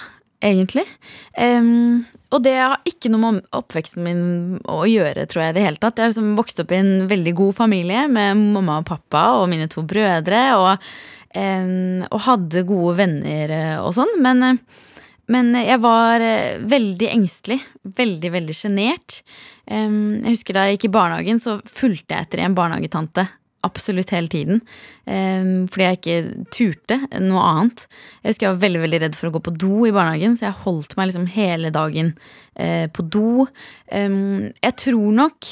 egentlig. Um, og det har ikke noe med oppveksten min å gjøre, tror jeg. det hele tatt. Jeg har liksom vokst opp i en veldig god familie med mamma og pappa og mine to brødre. Og, og hadde gode venner eh, og sånn. Men, eh, men jeg var eh, veldig engstelig. Veldig, veldig sjenert. Jeg husker da jeg gikk i barnehagen, så fulgte jeg etter en barnehagetante absolutt hele tiden. Fordi jeg ikke turte noe annet. Jeg husker jeg var veldig veldig redd for å gå på do i barnehagen, så jeg holdt meg liksom hele dagen på do. Jeg tror nok,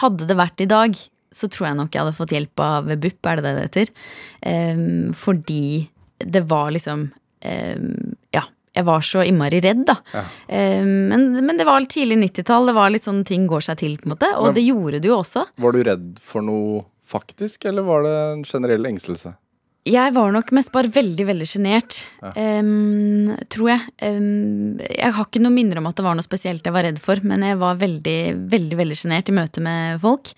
hadde det vært i dag, så tror jeg nok jeg hadde fått hjelp av BUP, er det det det heter? Um, fordi det var liksom um, Ja. Jeg var så innmari redd, da. Um, men, men det var tidlig 90-tall. Det var litt sånn ting går seg til, på en måte. Og Men- det gjorde du jo også. Var du redd for noe faktisk, eller var det en generell engstelse? Jeg var nok mest bare veldig, veldig sjenert. em, tror jeg. Um, jeg har ikke noe minner om at det var noe spesielt jeg var redd for, men jeg var veldig, veldig veldig sjenert i møte med folk.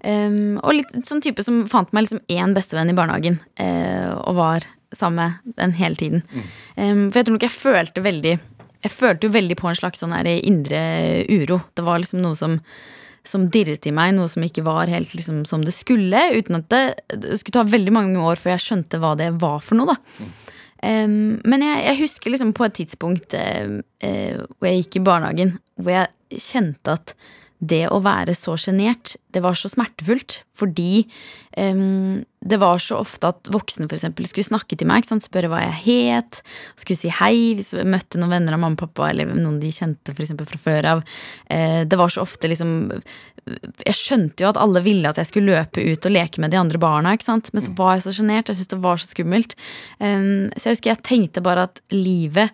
Um, og litt sånn type som fant meg liksom én bestevenn i barnehagen, uh, og var sammen med den hele tiden. Em, for jeg tror nok jeg følte veldig Jeg følte jo veldig på en slags sånn indre uro. Det var liksom noe som som dirret i meg, noe som ikke var helt liksom, som det skulle. Uten at det, det skulle ta veldig mange år før jeg skjønte hva det var for noe. da. Um, men jeg, jeg husker liksom på et tidspunkt uh, uh, hvor jeg gikk i barnehagen, hvor jeg kjente at det å være så sjenert, det var så smertefullt. Fordi um, det var så ofte at voksne for eksempel skulle snakke til meg, ikke sant? spørre hva jeg het, skulle si hei hvis jeg møtte noen venner av mamma og pappa, eller noen de kjente for eksempel fra før av. Uh, det var så ofte liksom Jeg skjønte jo at alle ville at jeg skulle løpe ut og leke med de andre barna, ikke sant? men så var jeg så sjenert. Jeg syntes det var så skummelt. Um, så jeg husker jeg tenkte bare at livet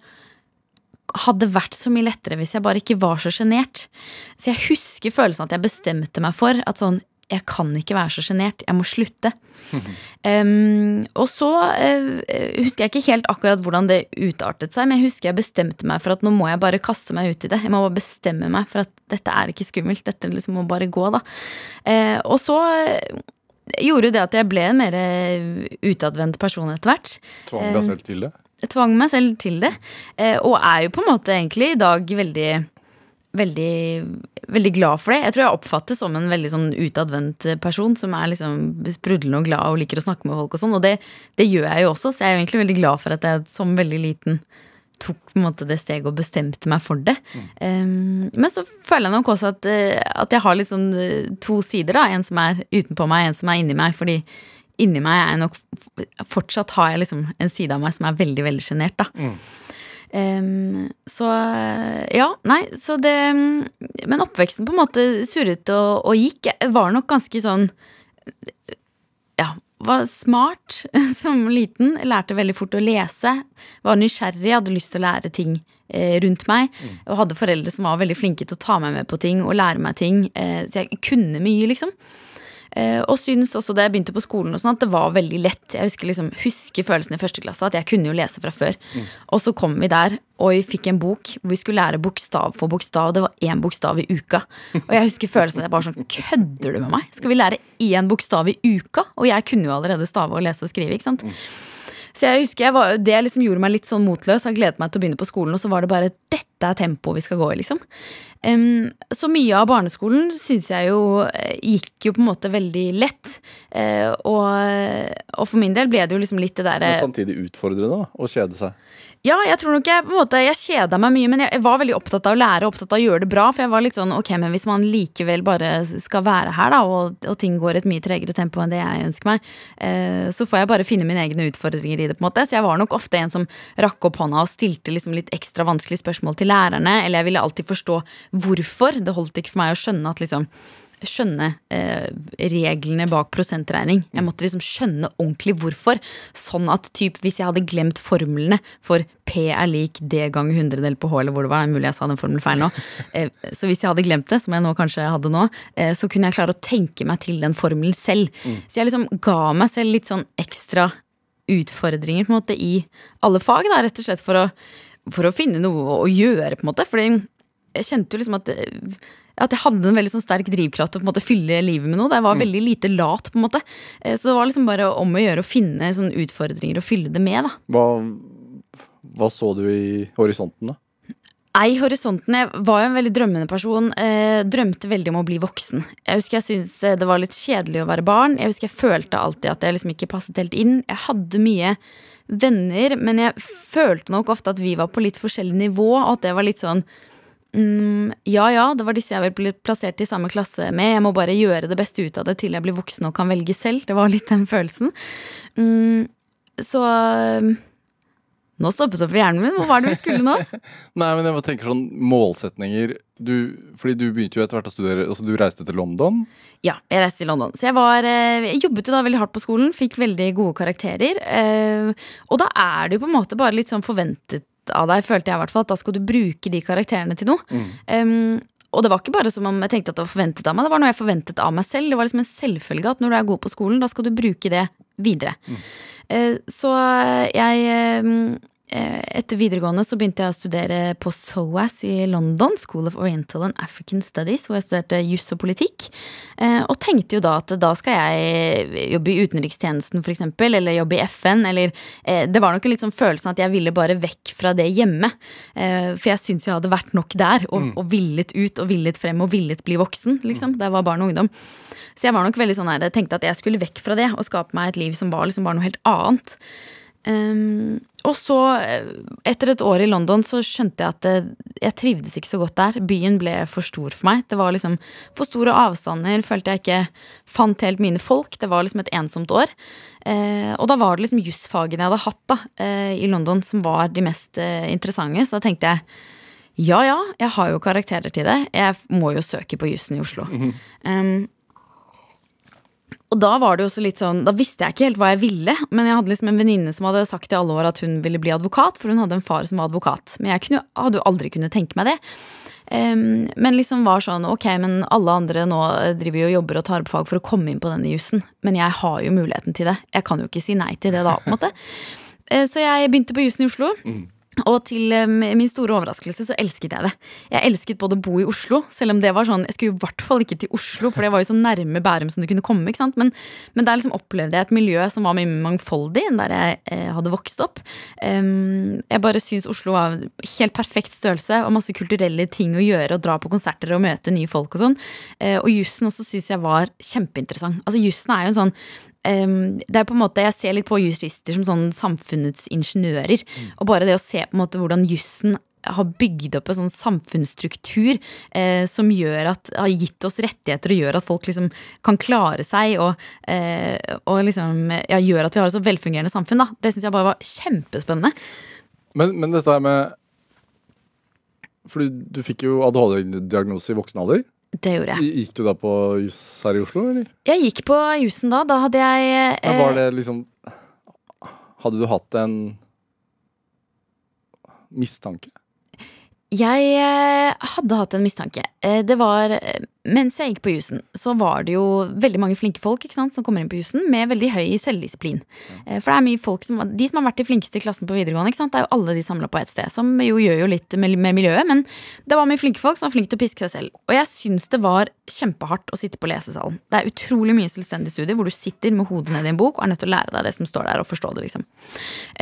hadde vært så mye lettere hvis jeg bare ikke var så sjenert. Så jeg husker følelsen at jeg bestemte meg for at sånn jeg kan ikke være så sjenert, jeg må slutte. um, og så uh, husker jeg ikke helt akkurat hvordan det utartet seg, men jeg husker jeg bestemte meg for at nå må jeg bare kaste meg ut i det. Jeg må bare bestemme meg for at dette er ikke skummelt, dette liksom må bare gå, da. Uh, og så eh, gjorde jo det at jeg ble en mer utadvendt person etter hvert. Tvang deg selv til det? Tvang meg selv til det. Eh, og er jo på en måte egentlig i dag veldig Veldig, veldig glad for det. Jeg tror jeg oppfattes som en veldig sånn utadvendt person som er liksom sprudlende og glad og liker å snakke med folk og sånn. Og det, det gjør jeg jo også, så jeg er jo egentlig veldig glad for at jeg som veldig liten tok på en måte det steget og bestemte meg for det. Um, men så føler jeg nok også at, eh, at jeg har eh, to sider. da En som er utenpå meg, en som er inni meg. Fordi inni meg er jeg nok Fortsatt har jeg liksom en side av meg som er veldig, veldig sjenert, da. Um, så ja, nei, så det Men oppveksten på en måte surret og, og gikk. Jeg var nok ganske sånn Ja, var smart som liten. Lærte veldig fort å lese. Var nysgjerrig, hadde lyst til å lære ting eh, rundt meg. Og hadde foreldre som var veldig flinke til å ta meg med på ting og lære meg ting. Eh, så jeg kunne mye, liksom. Eh, og syns også da jeg begynte på skolen og sånn at det var veldig lett. Jeg husker, liksom, husker følelsen i første klasse at jeg kunne jo lese fra før. Og så kom vi der, og vi fikk en bok hvor vi skulle lære bokstav for bokstav. Det var én bokstav i uka. Og jeg husker følelsen at jeg bare sånn Kødder du med meg? Skal vi lære én bokstav i uka? Og jeg kunne jo allerede stave og lese og skrive. ikke sant? Så jeg husker jeg var, Det liksom gjorde meg litt sånn motløs. Jeg gledet meg til å begynne på skolen, og så var det bare dette er tempoet vi skal gå i. liksom. Em, så mye av barneskolen syns jeg jo eh, gikk jo på en måte veldig lett. Uh, og, og for min del ble det jo liksom litt det derre Men samtidig utfordrende da, å kjede seg. Ja, jeg tror nok jeg på en måte Jeg kjeda meg mye, men jeg, var veldig opptatt av å lære opptatt av å gjøre det bra. For jeg var litt sånn ok, men hvis man likevel bare skal være her, da, og, og ting går et mye tregere tempo enn det jeg ønsker meg, eh, så får jeg bare finne mine egne utfordringer i det. på en måte Så jeg var nok ofte en som rakk opp hånda og stilte liksom litt ekstra vanskelige spørsmål til lærerne. Eller jeg ville alltid forstå hvorfor. Det holdt ikke for meg å skjønne at liksom skjønne eh, reglene bak prosentregning. Jeg måtte liksom skjønne ordentlig hvorfor. Sånn at typ, hvis jeg hadde glemt formlene for P er lik D ganger hundredel på H, eller hvor det var, det er mulig jeg sa den formelen feil nå. Eh, så hvis jeg hadde glemt det, som jeg nå kanskje hadde nå, eh, så kunne jeg klare å tenke meg til den formelen selv. Så jeg liksom ga meg selv litt sånn ekstra utfordringer på en måte i alle fag, da, rett og slett for å, for å finne noe å gjøre, på en måte. Fordi jeg kjente jo liksom at at jeg hadde en veldig sånn sterk drivkraft til å fylle livet med noe. Jeg var veldig lite lat. på en måte Eh, Så det var liksom bare om å gjøre å finne sånne utfordringer og fylle det med. da Hva, hva så du i horisonten, da? Nei, horisonten. Jeg var jo en veldig drømmende person. Eh, drømte veldig om å bli voksen. Jeg husker jeg syntes eh, det var litt kjedelig å være barn. Jeg husker jeg følte alltid at jeg liksom ikke passet helt inn. Jeg hadde mye venner, men jeg følte nok ofte at vi var på litt forskjellig nivå, og at det var litt sånn Mm, ja ja, det var disse jeg ble plassert i samme klasse med. Jeg må bare gjøre det beste ut av det til jeg blir voksen og kan velge selv. Det var litt den følelsen. Mm, så um, Nå stoppet det opp i hjernen min. Hva var det vi skulle nå? Nei, men jeg bare tenker sånn målsetninger du, Fordi du begynte jo etter hvert å studere Altså du reiste til London. Ja, jeg reiste til London. Så jeg, var, eh, jeg jobbet jo da veldig hardt på skolen, fikk veldig gode karakterer. eh, Og da er det jo på en måte bare litt sånn forventet av deg, følte jeg i hvert fall, at da skal du bruke de karakterene til noe. Um, og det var ikke bare som om jeg tenkte at det var forventet av meg, det var noe jeg forventet av meg selv. Det var liksom en selvfølge at når du er god på skolen, da skal du bruke det videre. Eh, så jeg eh, etter videregående så begynte jeg å studere på SOAS i London, School of Oriental and African Studies, hvor jeg studerte juss og politikk. Eh, Og tenkte jo da at da skal jeg jobbe i utenrikstjenesten f.eks., eller jobbe i FN, eller eh, Det var nok en litt sånn følelsen at jeg ville bare vekk fra det hjemme. Eh, For jeg syns jeg hadde vært nok der, og, og villet ut og villet frem og villet bli voksen, liksom, da jeg var barn og ungdom. Så jeg var nok veldig sånn her, tenkte at jeg skulle vekk fra det og skape meg et liv som var liksom bare noe helt annet. Um, og så, eh, etter et år i London, så skjønte jeg at det, jeg trivdes ikke så godt der. Byen ble for stor for meg. Det var liksom for store avstander. Følte jeg ikke fant helt mine folk. Det var liksom et ensomt år. Eh, og da var det liksom jusfagene jeg hadde hatt da, eh, i London, som var de mest eh, interessante. Så da tenkte jeg ja ja, jeg har jo karakterer til det. Jeg må jo søke på jussen i Oslo. Um, og da var det jo også litt sånn Da visste jeg ikke helt hva jeg ville, men jeg hadde liksom en venninne som hadde sagt i alle år at hun ville bli advokat, for hun hadde en far som var advokat. Men jeg kunne, hadde jo aldri kunnet tenke meg det. Um, men liksom var sånn ok, men alle andre nå driver jo og jobber og tar opp fag for å komme inn på denne jussen. Men jeg har jo muligheten til det. Jeg kan jo ikke si nei til det da, på en måte. Eh, Så jeg begynte på jussen i Oslo. Og til eh, min store overraskelse så elsket jeg det. Jeg elsket både å bo i Oslo, selv om det var sånn Jeg skulle i hvert fall ikke til Oslo, for det var jo så nærme Bærum som du kunne komme. ikke sant? Men, men der liksom opplevde jeg et miljø som var mye mangfoldig enn der jeg eh, hadde vokst opp. Um, jeg bare syns Oslo var helt perfekt størrelse og masse kulturelle ting å gjøre. Og dra på konserter og møte nye folk og sånn. Uh, og jussen også syns jeg var kjempeinteressant. Altså Jussen er jo en sånn det er på en måte, Jeg ser litt på jurister som sånn samfunnets ingeniører. Og bare det å se på en måte hvordan jussen har bygd opp en sånn samfunnsstruktur eh, som gjør at, har gitt oss rettigheter og gjør at folk liksom kan klare seg og, eh, og liksom, ja, gjør at vi har et så velfungerende samfunn. da. Det syns jeg bare var kjempespennende. Men, men dette med Fordi du fikk jo ADHD-diagnose i voksen alder. Det gjorde jeg. Gikk du da på juss her i Oslo, eller? Jeg gikk på jussen da. Da hadde jeg Men var eh, det liksom Hadde du hatt en mistanke? Jeg eh, hadde hatt en mistanke. Eh, Det var, eh, Mens jeg gikk på jusen, så var det jo veldig mange flinke folk ikke sant, som kommer inn på jusen med veldig høy selvdisiplin. Eh, For det er mye folk som, De som har vært de flinkeste i klassen på videregående, ikke sant, det er jo alle de samla på ett sted. Som jo gjør jo litt med, med miljøet, men det var mye flinke folk som var flinke til å piske seg selv. Og jeg syns det var kjempehardt å sitte på lesesalen. Det er utrolig mye selvstendig studie hvor du sitter med hodet ned i en bok og er nødt til å lære deg det som står der, og forstå det, liksom.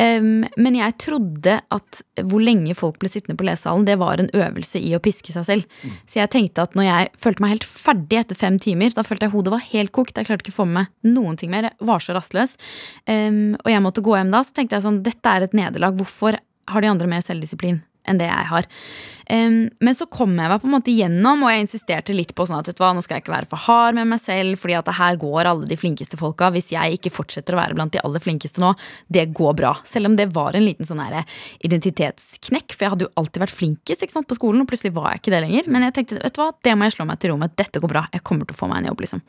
Um, men jeg trodde at hvor lenge folk ble sittende på lesesalen, det var en øvelse i å piske seg selv. Så jeg tenkte at når jeg følte meg helt ferdig etter fem timer, da følte jeg hodet var helt kokt. Jeg klarte ikke å få med meg noen ting mer. Jeg var så rastløs. Um, og jeg måtte gå hjem da. Så tenkte jeg sånn, dette er et nederlag. Hvorfor har de andre mer selvdisiplin? Enn det jeg har. Um, men så kom jeg meg på en måte gjennom, og jeg insisterte litt på sånn at hva, nå skal jeg ikke være for hard med meg selv, fordi at her går alle de flinkeste folka. Hvis jeg ikke fortsetter å være blant de aller flinkeste nå, det går bra. Selv om det var en liten sånn identitetsknekk, for jeg hadde jo alltid vært flinkest sant, på skolen, og plutselig var jeg ikke det lenger. Men jeg tenkte vet du hva, det må jeg slå meg til ro med. Dette går bra. Jeg kommer til å få meg en jobb, liksom.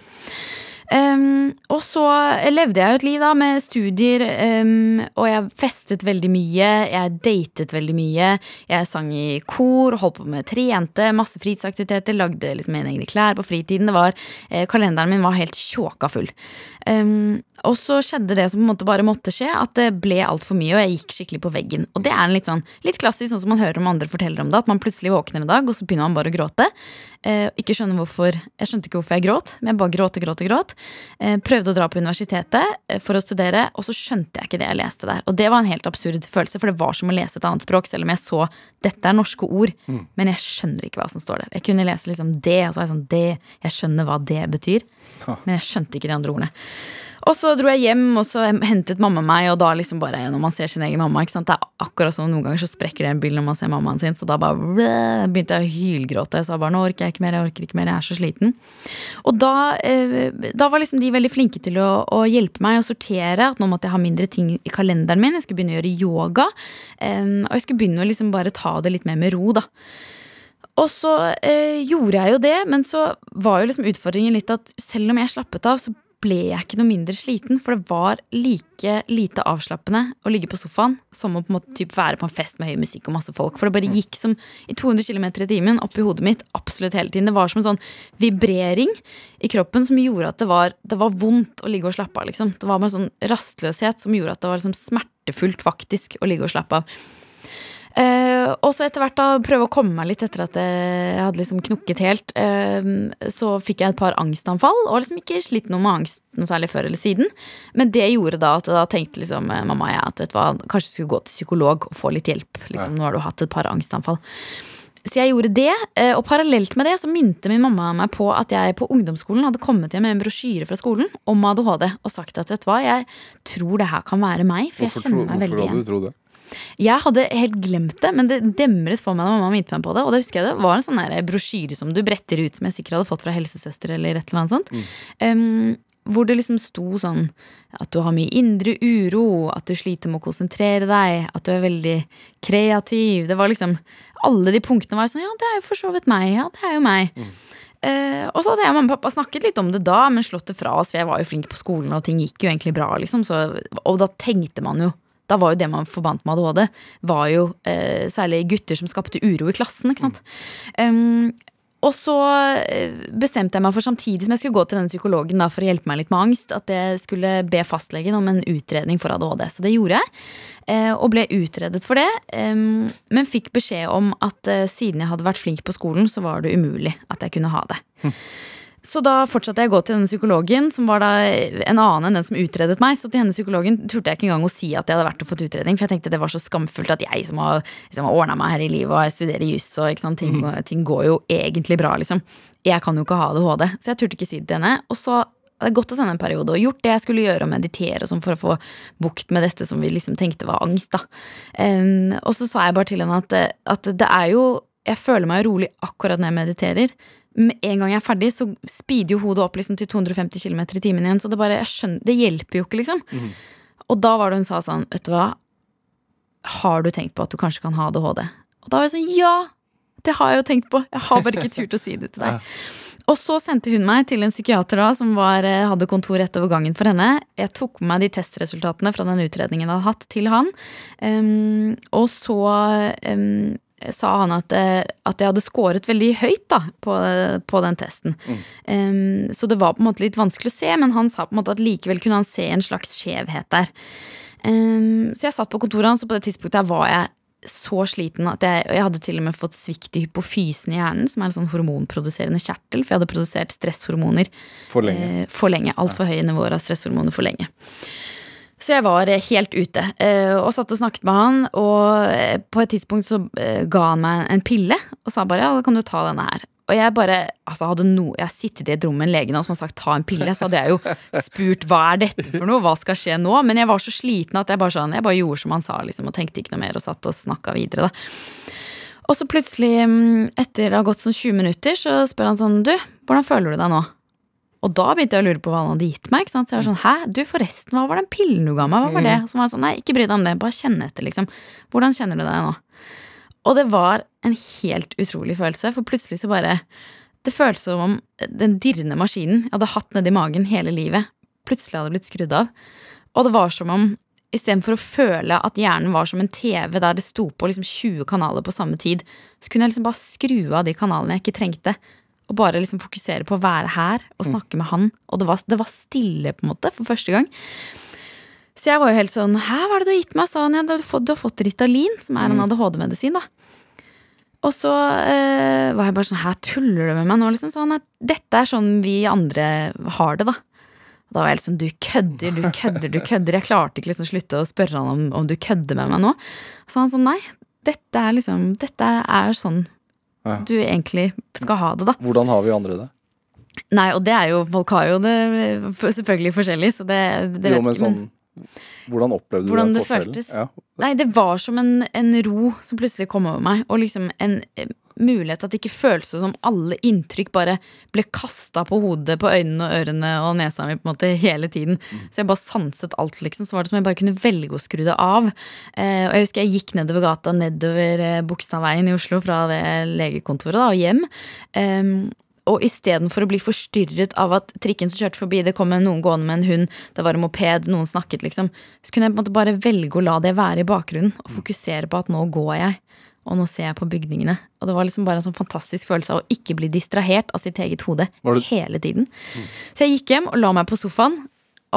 Um, og så levde jeg jo et liv da med studier, um, og jeg festet veldig mye. Jeg datet veldig mye. Jeg sang i kor, holdt på med trente, masse fritidsaktiviteter. Lagde liksom mine egne klær på fritiden. Var, eh, kalenderen min var helt tjåka full. Um, og så skjedde det som på en måte bare måtte skje, at det ble altfor mye, og jeg gikk skikkelig på veggen. Og det er en litt sånn, litt klassisk, sånn som man hører om andre forteller om det, at man plutselig våkner en dag, og så begynner man bare å gråte. Uh, ikke skjønner hvorfor, Jeg skjønte ikke hvorfor jeg gråt, men jeg bare gråt og gråt og gråt. Uh, prøvde å dra på universitetet eh, for å studere, og så skjønte jeg ikke det jeg leste der. Og det var en helt absurd følelse, for det var som å lese et annet språk, selv om jeg så dette er norske ord, men jeg skjønner ikke hva som står der. Jeg kunne lese liksom det, og så var jeg sånn det, jeg skjønner hva det betyr, men jeg skjønte ikke de andre ordene. Og så dro jeg hjem, og så hentet mamma meg, og da liksom bare når man ser sin egen mamma ikke sant? Det er akkurat som noen ganger så sprekker det en bil når man ser mammaen sin, så da bare begynte jeg å hylgråte. Jeg sa bare nå orker jeg ikke mer, jeg orker ikke mer, jeg er så sliten. Og da, eh, da var liksom de veldig flinke til å, å hjelpe meg å sortere, at nå måtte jeg ha mindre ting i kalenderen min, jeg skulle begynne å gjøre yoga, eh, og jeg skulle begynne å liksom bare ta det litt mer med ro, da. Og så eh, gjorde jeg jo det, men så var jo liksom utfordringen litt at selv om jeg slappet av, så ble jeg ikke noe mindre sliten. For det var like lite avslappende å ligge på sofaen som å på en måte typ være på en fest med høy musikk og masse folk. For det bare gikk som i 200 km i timen oppi hodet mitt absolutt hele tiden. Det var som en sånn vibrering i kroppen som gjorde at det var, det var vondt å ligge og slappe av. liksom. Det var bare en sånn rastløshet som gjorde at det var liksom smertefullt faktisk å ligge og slappe av. Eh, og så etter hvert da prøve å komme meg litt etter at jeg hadde liksom knukket helt. eh, så fikk jeg et par angstanfall, og liksom ikke slitt noe med angst noe særlig før eller siden. Men det gjorde da at da tenkte liksom eh, mamma og jeg at vet du hva, kanskje skulle gå til psykolog og få litt hjelp. Liksom, Nå har du hatt et par angstanfall. Så jeg gjorde det, og parallelt med det så minte min mamma meg på at jeg på ungdomsskolen hadde kommet hjem med en brosjyre fra skolen om ADHD og sagt at vet du hva, jeg tror det her kan være meg, for Hvorfor, jeg kjenner meg veldig igjen. Hvorfor hadde du trodd det? Jeg hadde helt glemt det, men det demret for meg da mamma minte meg på det. Og da husker jeg det var en sånn der brosjyre som du bretter ut, som jeg sikkert hadde fått fra helsesøster eller et eller annet sånt. Um, hvor det liksom sto sånn at du har mye indre uro, at du sliter med å konsentrere deg, at du er veldig kreativ. Det var liksom Alle de punktene var sånn Ja, det er jo for så vidt meg. Ja, det er jo meg. Eh, og så hadde jeg og mamma og pappa snakket litt om det da, men slått det fra oss, for jeg var jo flink på skolen, og ting gikk jo egentlig bra, liksom. Så, og da tenkte man jo Da var jo det man forbandt med ADHD, var jo eh, særlig gutter som skapte uro i klassen. ikke sant? Um, og så eh, bestemte jeg meg for samtidig som jeg skulle gå til denne psykologen da, for å hjelpe meg litt med angst, at jeg skulle be fastlegen om en utredning for ADHD. Så det gjorde jeg, eh, og ble utredet for det. Men fikk beskjed om at eh, siden jeg hadde vært flink på skolen, så var det umulig at jeg kunne ha det. Så da fortsatte jeg å gå til denne psykologen, som var da en annen enn den som utredet meg. Så til henne psykologen turte jeg ikke engang å si at jeg hadde vært og fått utredning, for jeg tenkte det var så skamfullt at jeg som har, liksom, har ordna meg her i livet og jeg studerer juss og sant, ting, ting går jo egentlig bra, liksom. Jeg kan jo ikke ha ADHD, så jeg turte ikke si det til henne. Og så hadde jeg gått å sende en periode og gjort det jeg skulle gjøre, og meditere og sånn for å få bukt med dette som vi liksom tenkte var angst. da. Um, og så sa jeg bare til henne at, at det er jo Jeg føler meg rolig akkurat når jeg mediterer. Med en gang jeg er ferdig, så speeder jo hodet opp liksom til 250 km i timen igjen. Så det bare, skjønner, det hjelper jo ikke, liksom. Og da var det hun sa sånn, vet du hva, har du tenkt på at du kanskje kan ha ADHD? Og da var jeg sånn, ja, det har jeg jo tenkt på. Jeg har bare ikke turt å si det til deg. Og så sendte hun meg til en psykiater da, som var, eh, hadde kontor rett over gangen for henne. Jeg tok med meg de testresultatene fra den utredningen jeg hadde hatt, til han. Um, og så em, sa han at, eh, at jeg hadde scoret veldig høyt da, på, på den testen. Em, så det var på en måte litt vanskelig å se, men han sa på en måte at likevel kunne han se en slags skjevhet der. Um, så jeg satt på kontoret hans, og på det tidspunktet var jeg så sliten at jeg, jeg hadde til og med fått svikt i hypofysen i hjernen, som er en sånn hormonproduserende kjertel, for jeg hadde produsert stresshormoner For lenge. Uh, for lenge. Altfor høye nivåer av stresshormoner for lenge. Så jeg var eh, helt ute eh, og satt og snakket med han. Og eh, på et tidspunkt så ga han meg en pille og sa bare ja, da kan du ta denne her. Og jeg bare, altså hadde no, jeg sittet i et rom med en lege nå som har sagt ta en pille, så hadde jeg jo spurt hva er dette for noe, hva skal skje nå? Men jeg var så sliten at jeg bare, sånn, jeg bare gjorde som han sa, liksom, og tenkte ikke noe mer og satt og snakka videre. da. Og så plutselig, mm, etter det har gått sånn 20 minutter, så spør han sånn Du, hvordan føler du deg nå? Og da begynte jeg å lure på hva han hadde gitt meg. Så jeg var sånn, hæ, du forresten, hva var den pillen du ga meg? Hva var det? Så var jeg sånn, nei, ikke bry deg om det, bare kjenn etter, liksom. Hvordan kjenner du deg nå? Og det var en helt utrolig følelse, for plutselig så bare Det føltes som om den dirrende maskinen jeg hadde hatt nedi magen hele livet, plutselig hadde blitt skrudd av. Og det var som om istedenfor å føle at hjernen var som en TV der det sto på liksom 20 kanaler på samme tid, så kunne jeg liksom bare skru av de kanalene jeg ikke trengte. Og bare liksom fokusere på å være her og snakke med han. Og det var, det var stille, på en måte, for første gang. Så jeg var jo helt sånn Hæ, hva er det du har gitt meg? sa han. Ja, du har fått, du har fått Ritalin, som er en ADHD-medisin, da. Og så eh, var jeg bare sånn Hæ, tuller du med meg nå? Liksom, så han at dette er sånn vi andre har det, da. Og da var jeg helt sånn Du kødder, du kødder, du kødder. Jeg klarte ikke liksom slutte å spørre han om, om du kødder med meg nå. Så han sånn Nei, dette er liksom Dette er sånn Ja. du egentlig skal ha det, da. Hvordan har vi andre det? Nei, og det er jo Folk har jo det selvfølgelig forskjellig, så det, det jo, vet men ikke, men sånn Hvordan opplevde Hvordan du den det forskjellen? føltes? Ja. Nei, det var som en, en ro som plutselig kom over meg, og liksom en mulighet at det ikke føltes som alle inntrykk bare ble kasta på hodet, på øynene og ørene og nesa mi på en måte hele tiden. Så jeg bare sanset alt, liksom. Så var det som jeg bare kunne velge å skru det av. Eh, og jeg husker jeg gikk nedover gata, nedover eh, Bogstadveien i Oslo fra det legekontoret da, og hjem. Em, og istedenfor å bli forstyrret av at trikken som kjørte forbi, det kom noen gående med en hund, det var en moped, noen snakket, liksom, så kunne jeg på en måte bare velge å la det være i bakgrunnen og fokusere på at nå går jeg. Og nå ser jeg på bygningene. Og det var liksom bare en sånn fantastisk følelse av å ikke bli distrahert av sitt eget hode hele tiden. Så jeg gikk hjem og la meg på sofaen.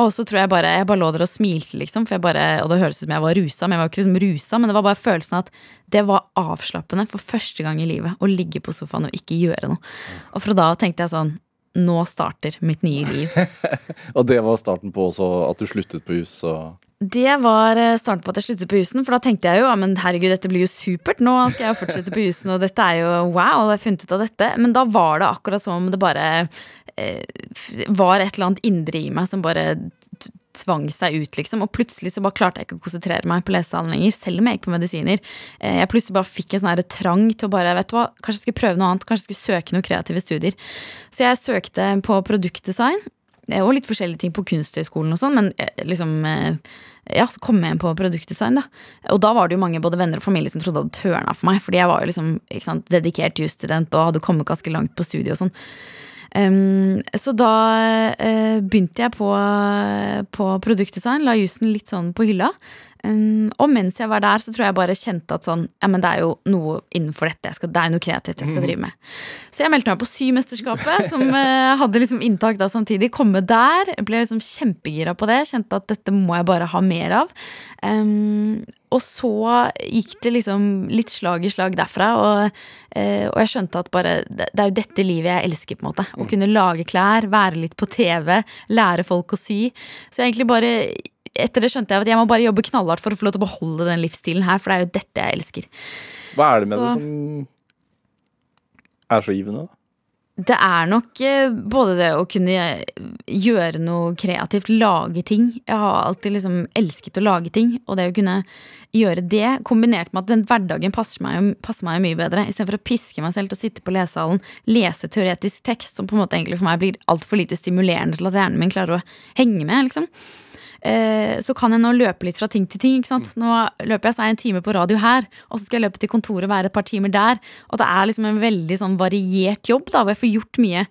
Og så tror jeg bare jeg bare lå der og smilte, liksom. For jeg bare, og det høres ut som jeg var rusa, men jeg var ikke liksom rusa. Men det var bare følelsen av at det var avslappende for første gang i livet å ligge på sofaen og ikke gjøre noe. Og fra da av tenkte jeg sånn Nå starter mitt nye liv. Og det var starten på også at du sluttet på jus og Det var eh, starten på at jeg sluttet på jussen, for da tenkte jeg jo men herregud, dette blir jo supert. Nå skal jeg jo fortsette på jussen, og dette er jo wow, og jeg har funnet ut av dette. Men da var det akkurat som om det bare eh, var et eller annet indre i meg som bare tvang seg ut, liksom. Og plutselig så bare klarte jeg ikke å konsentrere meg på lesesalen lenger, selv om jeg gikk på medisiner. Eh, jeg plutselig bare fikk en sånn trang til å bare, vet du hva, kanskje jeg skulle prøve noe annet, kanskje jeg skulle søke noen kreative studier. Så jeg søkte på produktdesign. Og litt forskjellige ting på Kunsthøgskolen og sånn, men eh, liksom eh, ja, så kom jeg inn på produktdesign, da. Og da var det jo mange både venner og familie som trodde det hadde tørna for meg, fordi jeg var jo liksom ikke sant, dedikert jusstudent og hadde kommet ganske langt på studiet og sånn. Um, så da uh, begynte jeg på, på produktdesign, la jussen litt sånn på hylla. Um, og mens jeg var der, så tror jeg bare kjente at sånn Ja, men det er jo noe innenfor dette. Jeg skal, det er jo noe kreativt jeg skal drive med. Så jeg meldte meg på Symesterskapet, som uh, hadde liksom inntak da samtidig. Komme der. Ble liksom kjempegira på det. Kjente at dette må jeg bare ha mer av. Um, og så gikk det liksom litt slag i slag derfra, og, uh, og jeg skjønte at bare det, det er jo dette livet jeg elsker, på en måte. Å kunne lage klær, være litt på TV, lære folk å sy. Så jeg egentlig bare etter det skjønte jeg at jeg må bare jobbe knallhardt for å få lov til å beholde den livsstilen her, for det er jo dette jeg elsker. Hva er det med Så- det som er så givende? da? Det er nok eh, både det å kunne gjøre noe kreativt, lage ting. Jeg har alltid liksom elsket å lage ting, og det å kunne gjøre det, kombinert med at den hverdagen passer meg, passer meg mye bedre. Istedenfor å piske meg selv til å sitte på lesesalen, lese teoretisk tekst, som på en måte egentlig for meg blir altfor lite stimulerende til at hjernen min klarer å henge med. liksom så kan jeg nå løpe litt fra ting til ting. ikke sant? Nå løper jeg så er jeg en time på radio her, og så skal jeg løpe til kontoret og være et par timer der. Og det er liksom en veldig sånn variert jobb, da, hvor jeg får gjort mye.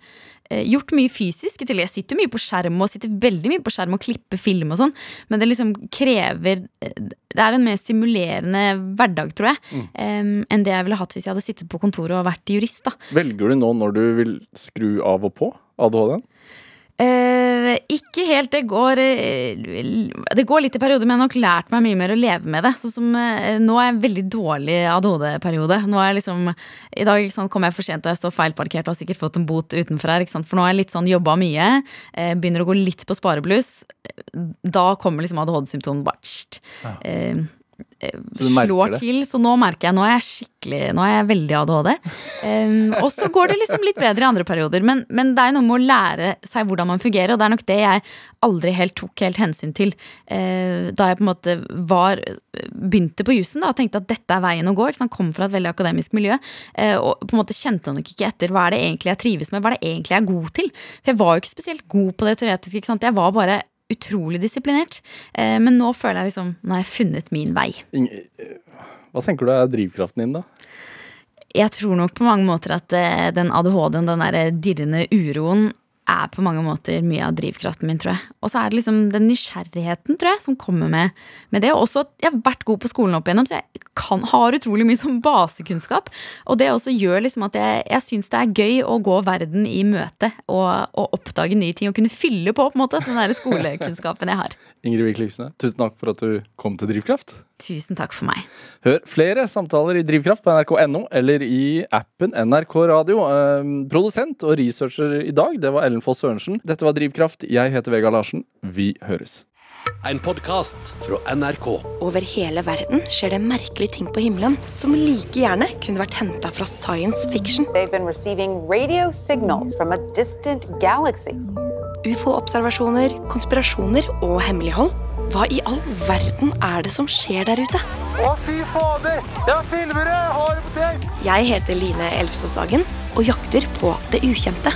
eh, Gjort mye fysisk. Jeg sitter mye på skjerm og sitter veldig mye på skjerm og klipper film og sånn, men det liksom krever eh, Det er en mer stimulerende hverdag, tror jeg, em, enn det jeg ville hatt hvis jeg hadde sittet på kontoret og vært jurist. da. Velger du nå når du vil skru av og på ADHD-en? Eh, ikke helt. Det går eh, Det går litt i perioder, men jeg har nok lært meg mye mer å leve med det. Sånn som eh, Nå er jeg en veldig dårlig ADHD-periode. Er liksom I dag sant, kom jeg for sent, og jeg står feilparkert og har sikkert fått en bot utenfor her. For nå har jeg litt sånn jobba mye. Eh, begynner å gå litt på sparebluss. Da kommer liksom ADHD-symptomene bare slår til. Så nå merker jeg Nå er jeg skikkelig Nå er jeg veldig ADHD. Um, og så går det liksom litt bedre i andre perioder. Men, men det er noe med å lære seg hvordan man fungerer, og det er nok det jeg aldri helt tok helt hensyn til uh, da jeg på en måte var begynte på jussen og tenkte at dette er veien å gå. Ikke sant? Kom fra et veldig akademisk miljø. uh, og på en måte kjente nok ikke etter hva er det egentlig jeg trives med, hva er det egentlig jeg er god til. For jeg var jo ikke spesielt god på det teoretiske. Ikke sant? Jeg var bare utrolig disiplinert. Eh, men nå føler jeg liksom Nå har jeg funnet min vei. Eh, Hva tenker du er drivkraften din, da? Jeg tror nok på mange måter at eh, den ADHD-en, den der dirrende uroen, er på mange måter mye av drivkraften min, tror jeg. Og så er det liksom den nysgjerrigheten, tror jeg, som kommer med, med det. Også at jeg har vært god på skolen opp igjennom, så jeg kan, har utrolig mye som basekunnskap. Og det også gjør liksom at jeg, jeg syns det er gøy å gå verden i møte og, og oppdage nye ting. Og kunne fylle på på en måte den der skolekunnskapen jeg har. Ingrid Wikliksene, tusen takk for at du kom til Drivkraft. Tusen takk for meg. Hør flere samtaler i Drivkraft på nrk.no eller i appen NRK Radio. Eh, produsent og researcher i dag, det var Ellen Foss Sørensen. Dette var Drivkraft. Jeg heter Vegard Larsen. Vi høres. En podkast fra NRK. Over hele verden skjer det merkelige ting på himmelen som like gjerne kunne vært henta fra science fiction. Ufo-observasjoner, konspirasjoner og hemmelighold. Hva i all verden er det som skjer der ute? Å, fy fader! Jeg filmer det! Jeg har det på tape! Jeg heter Line Elfsåshagen og jakter på det ukjente.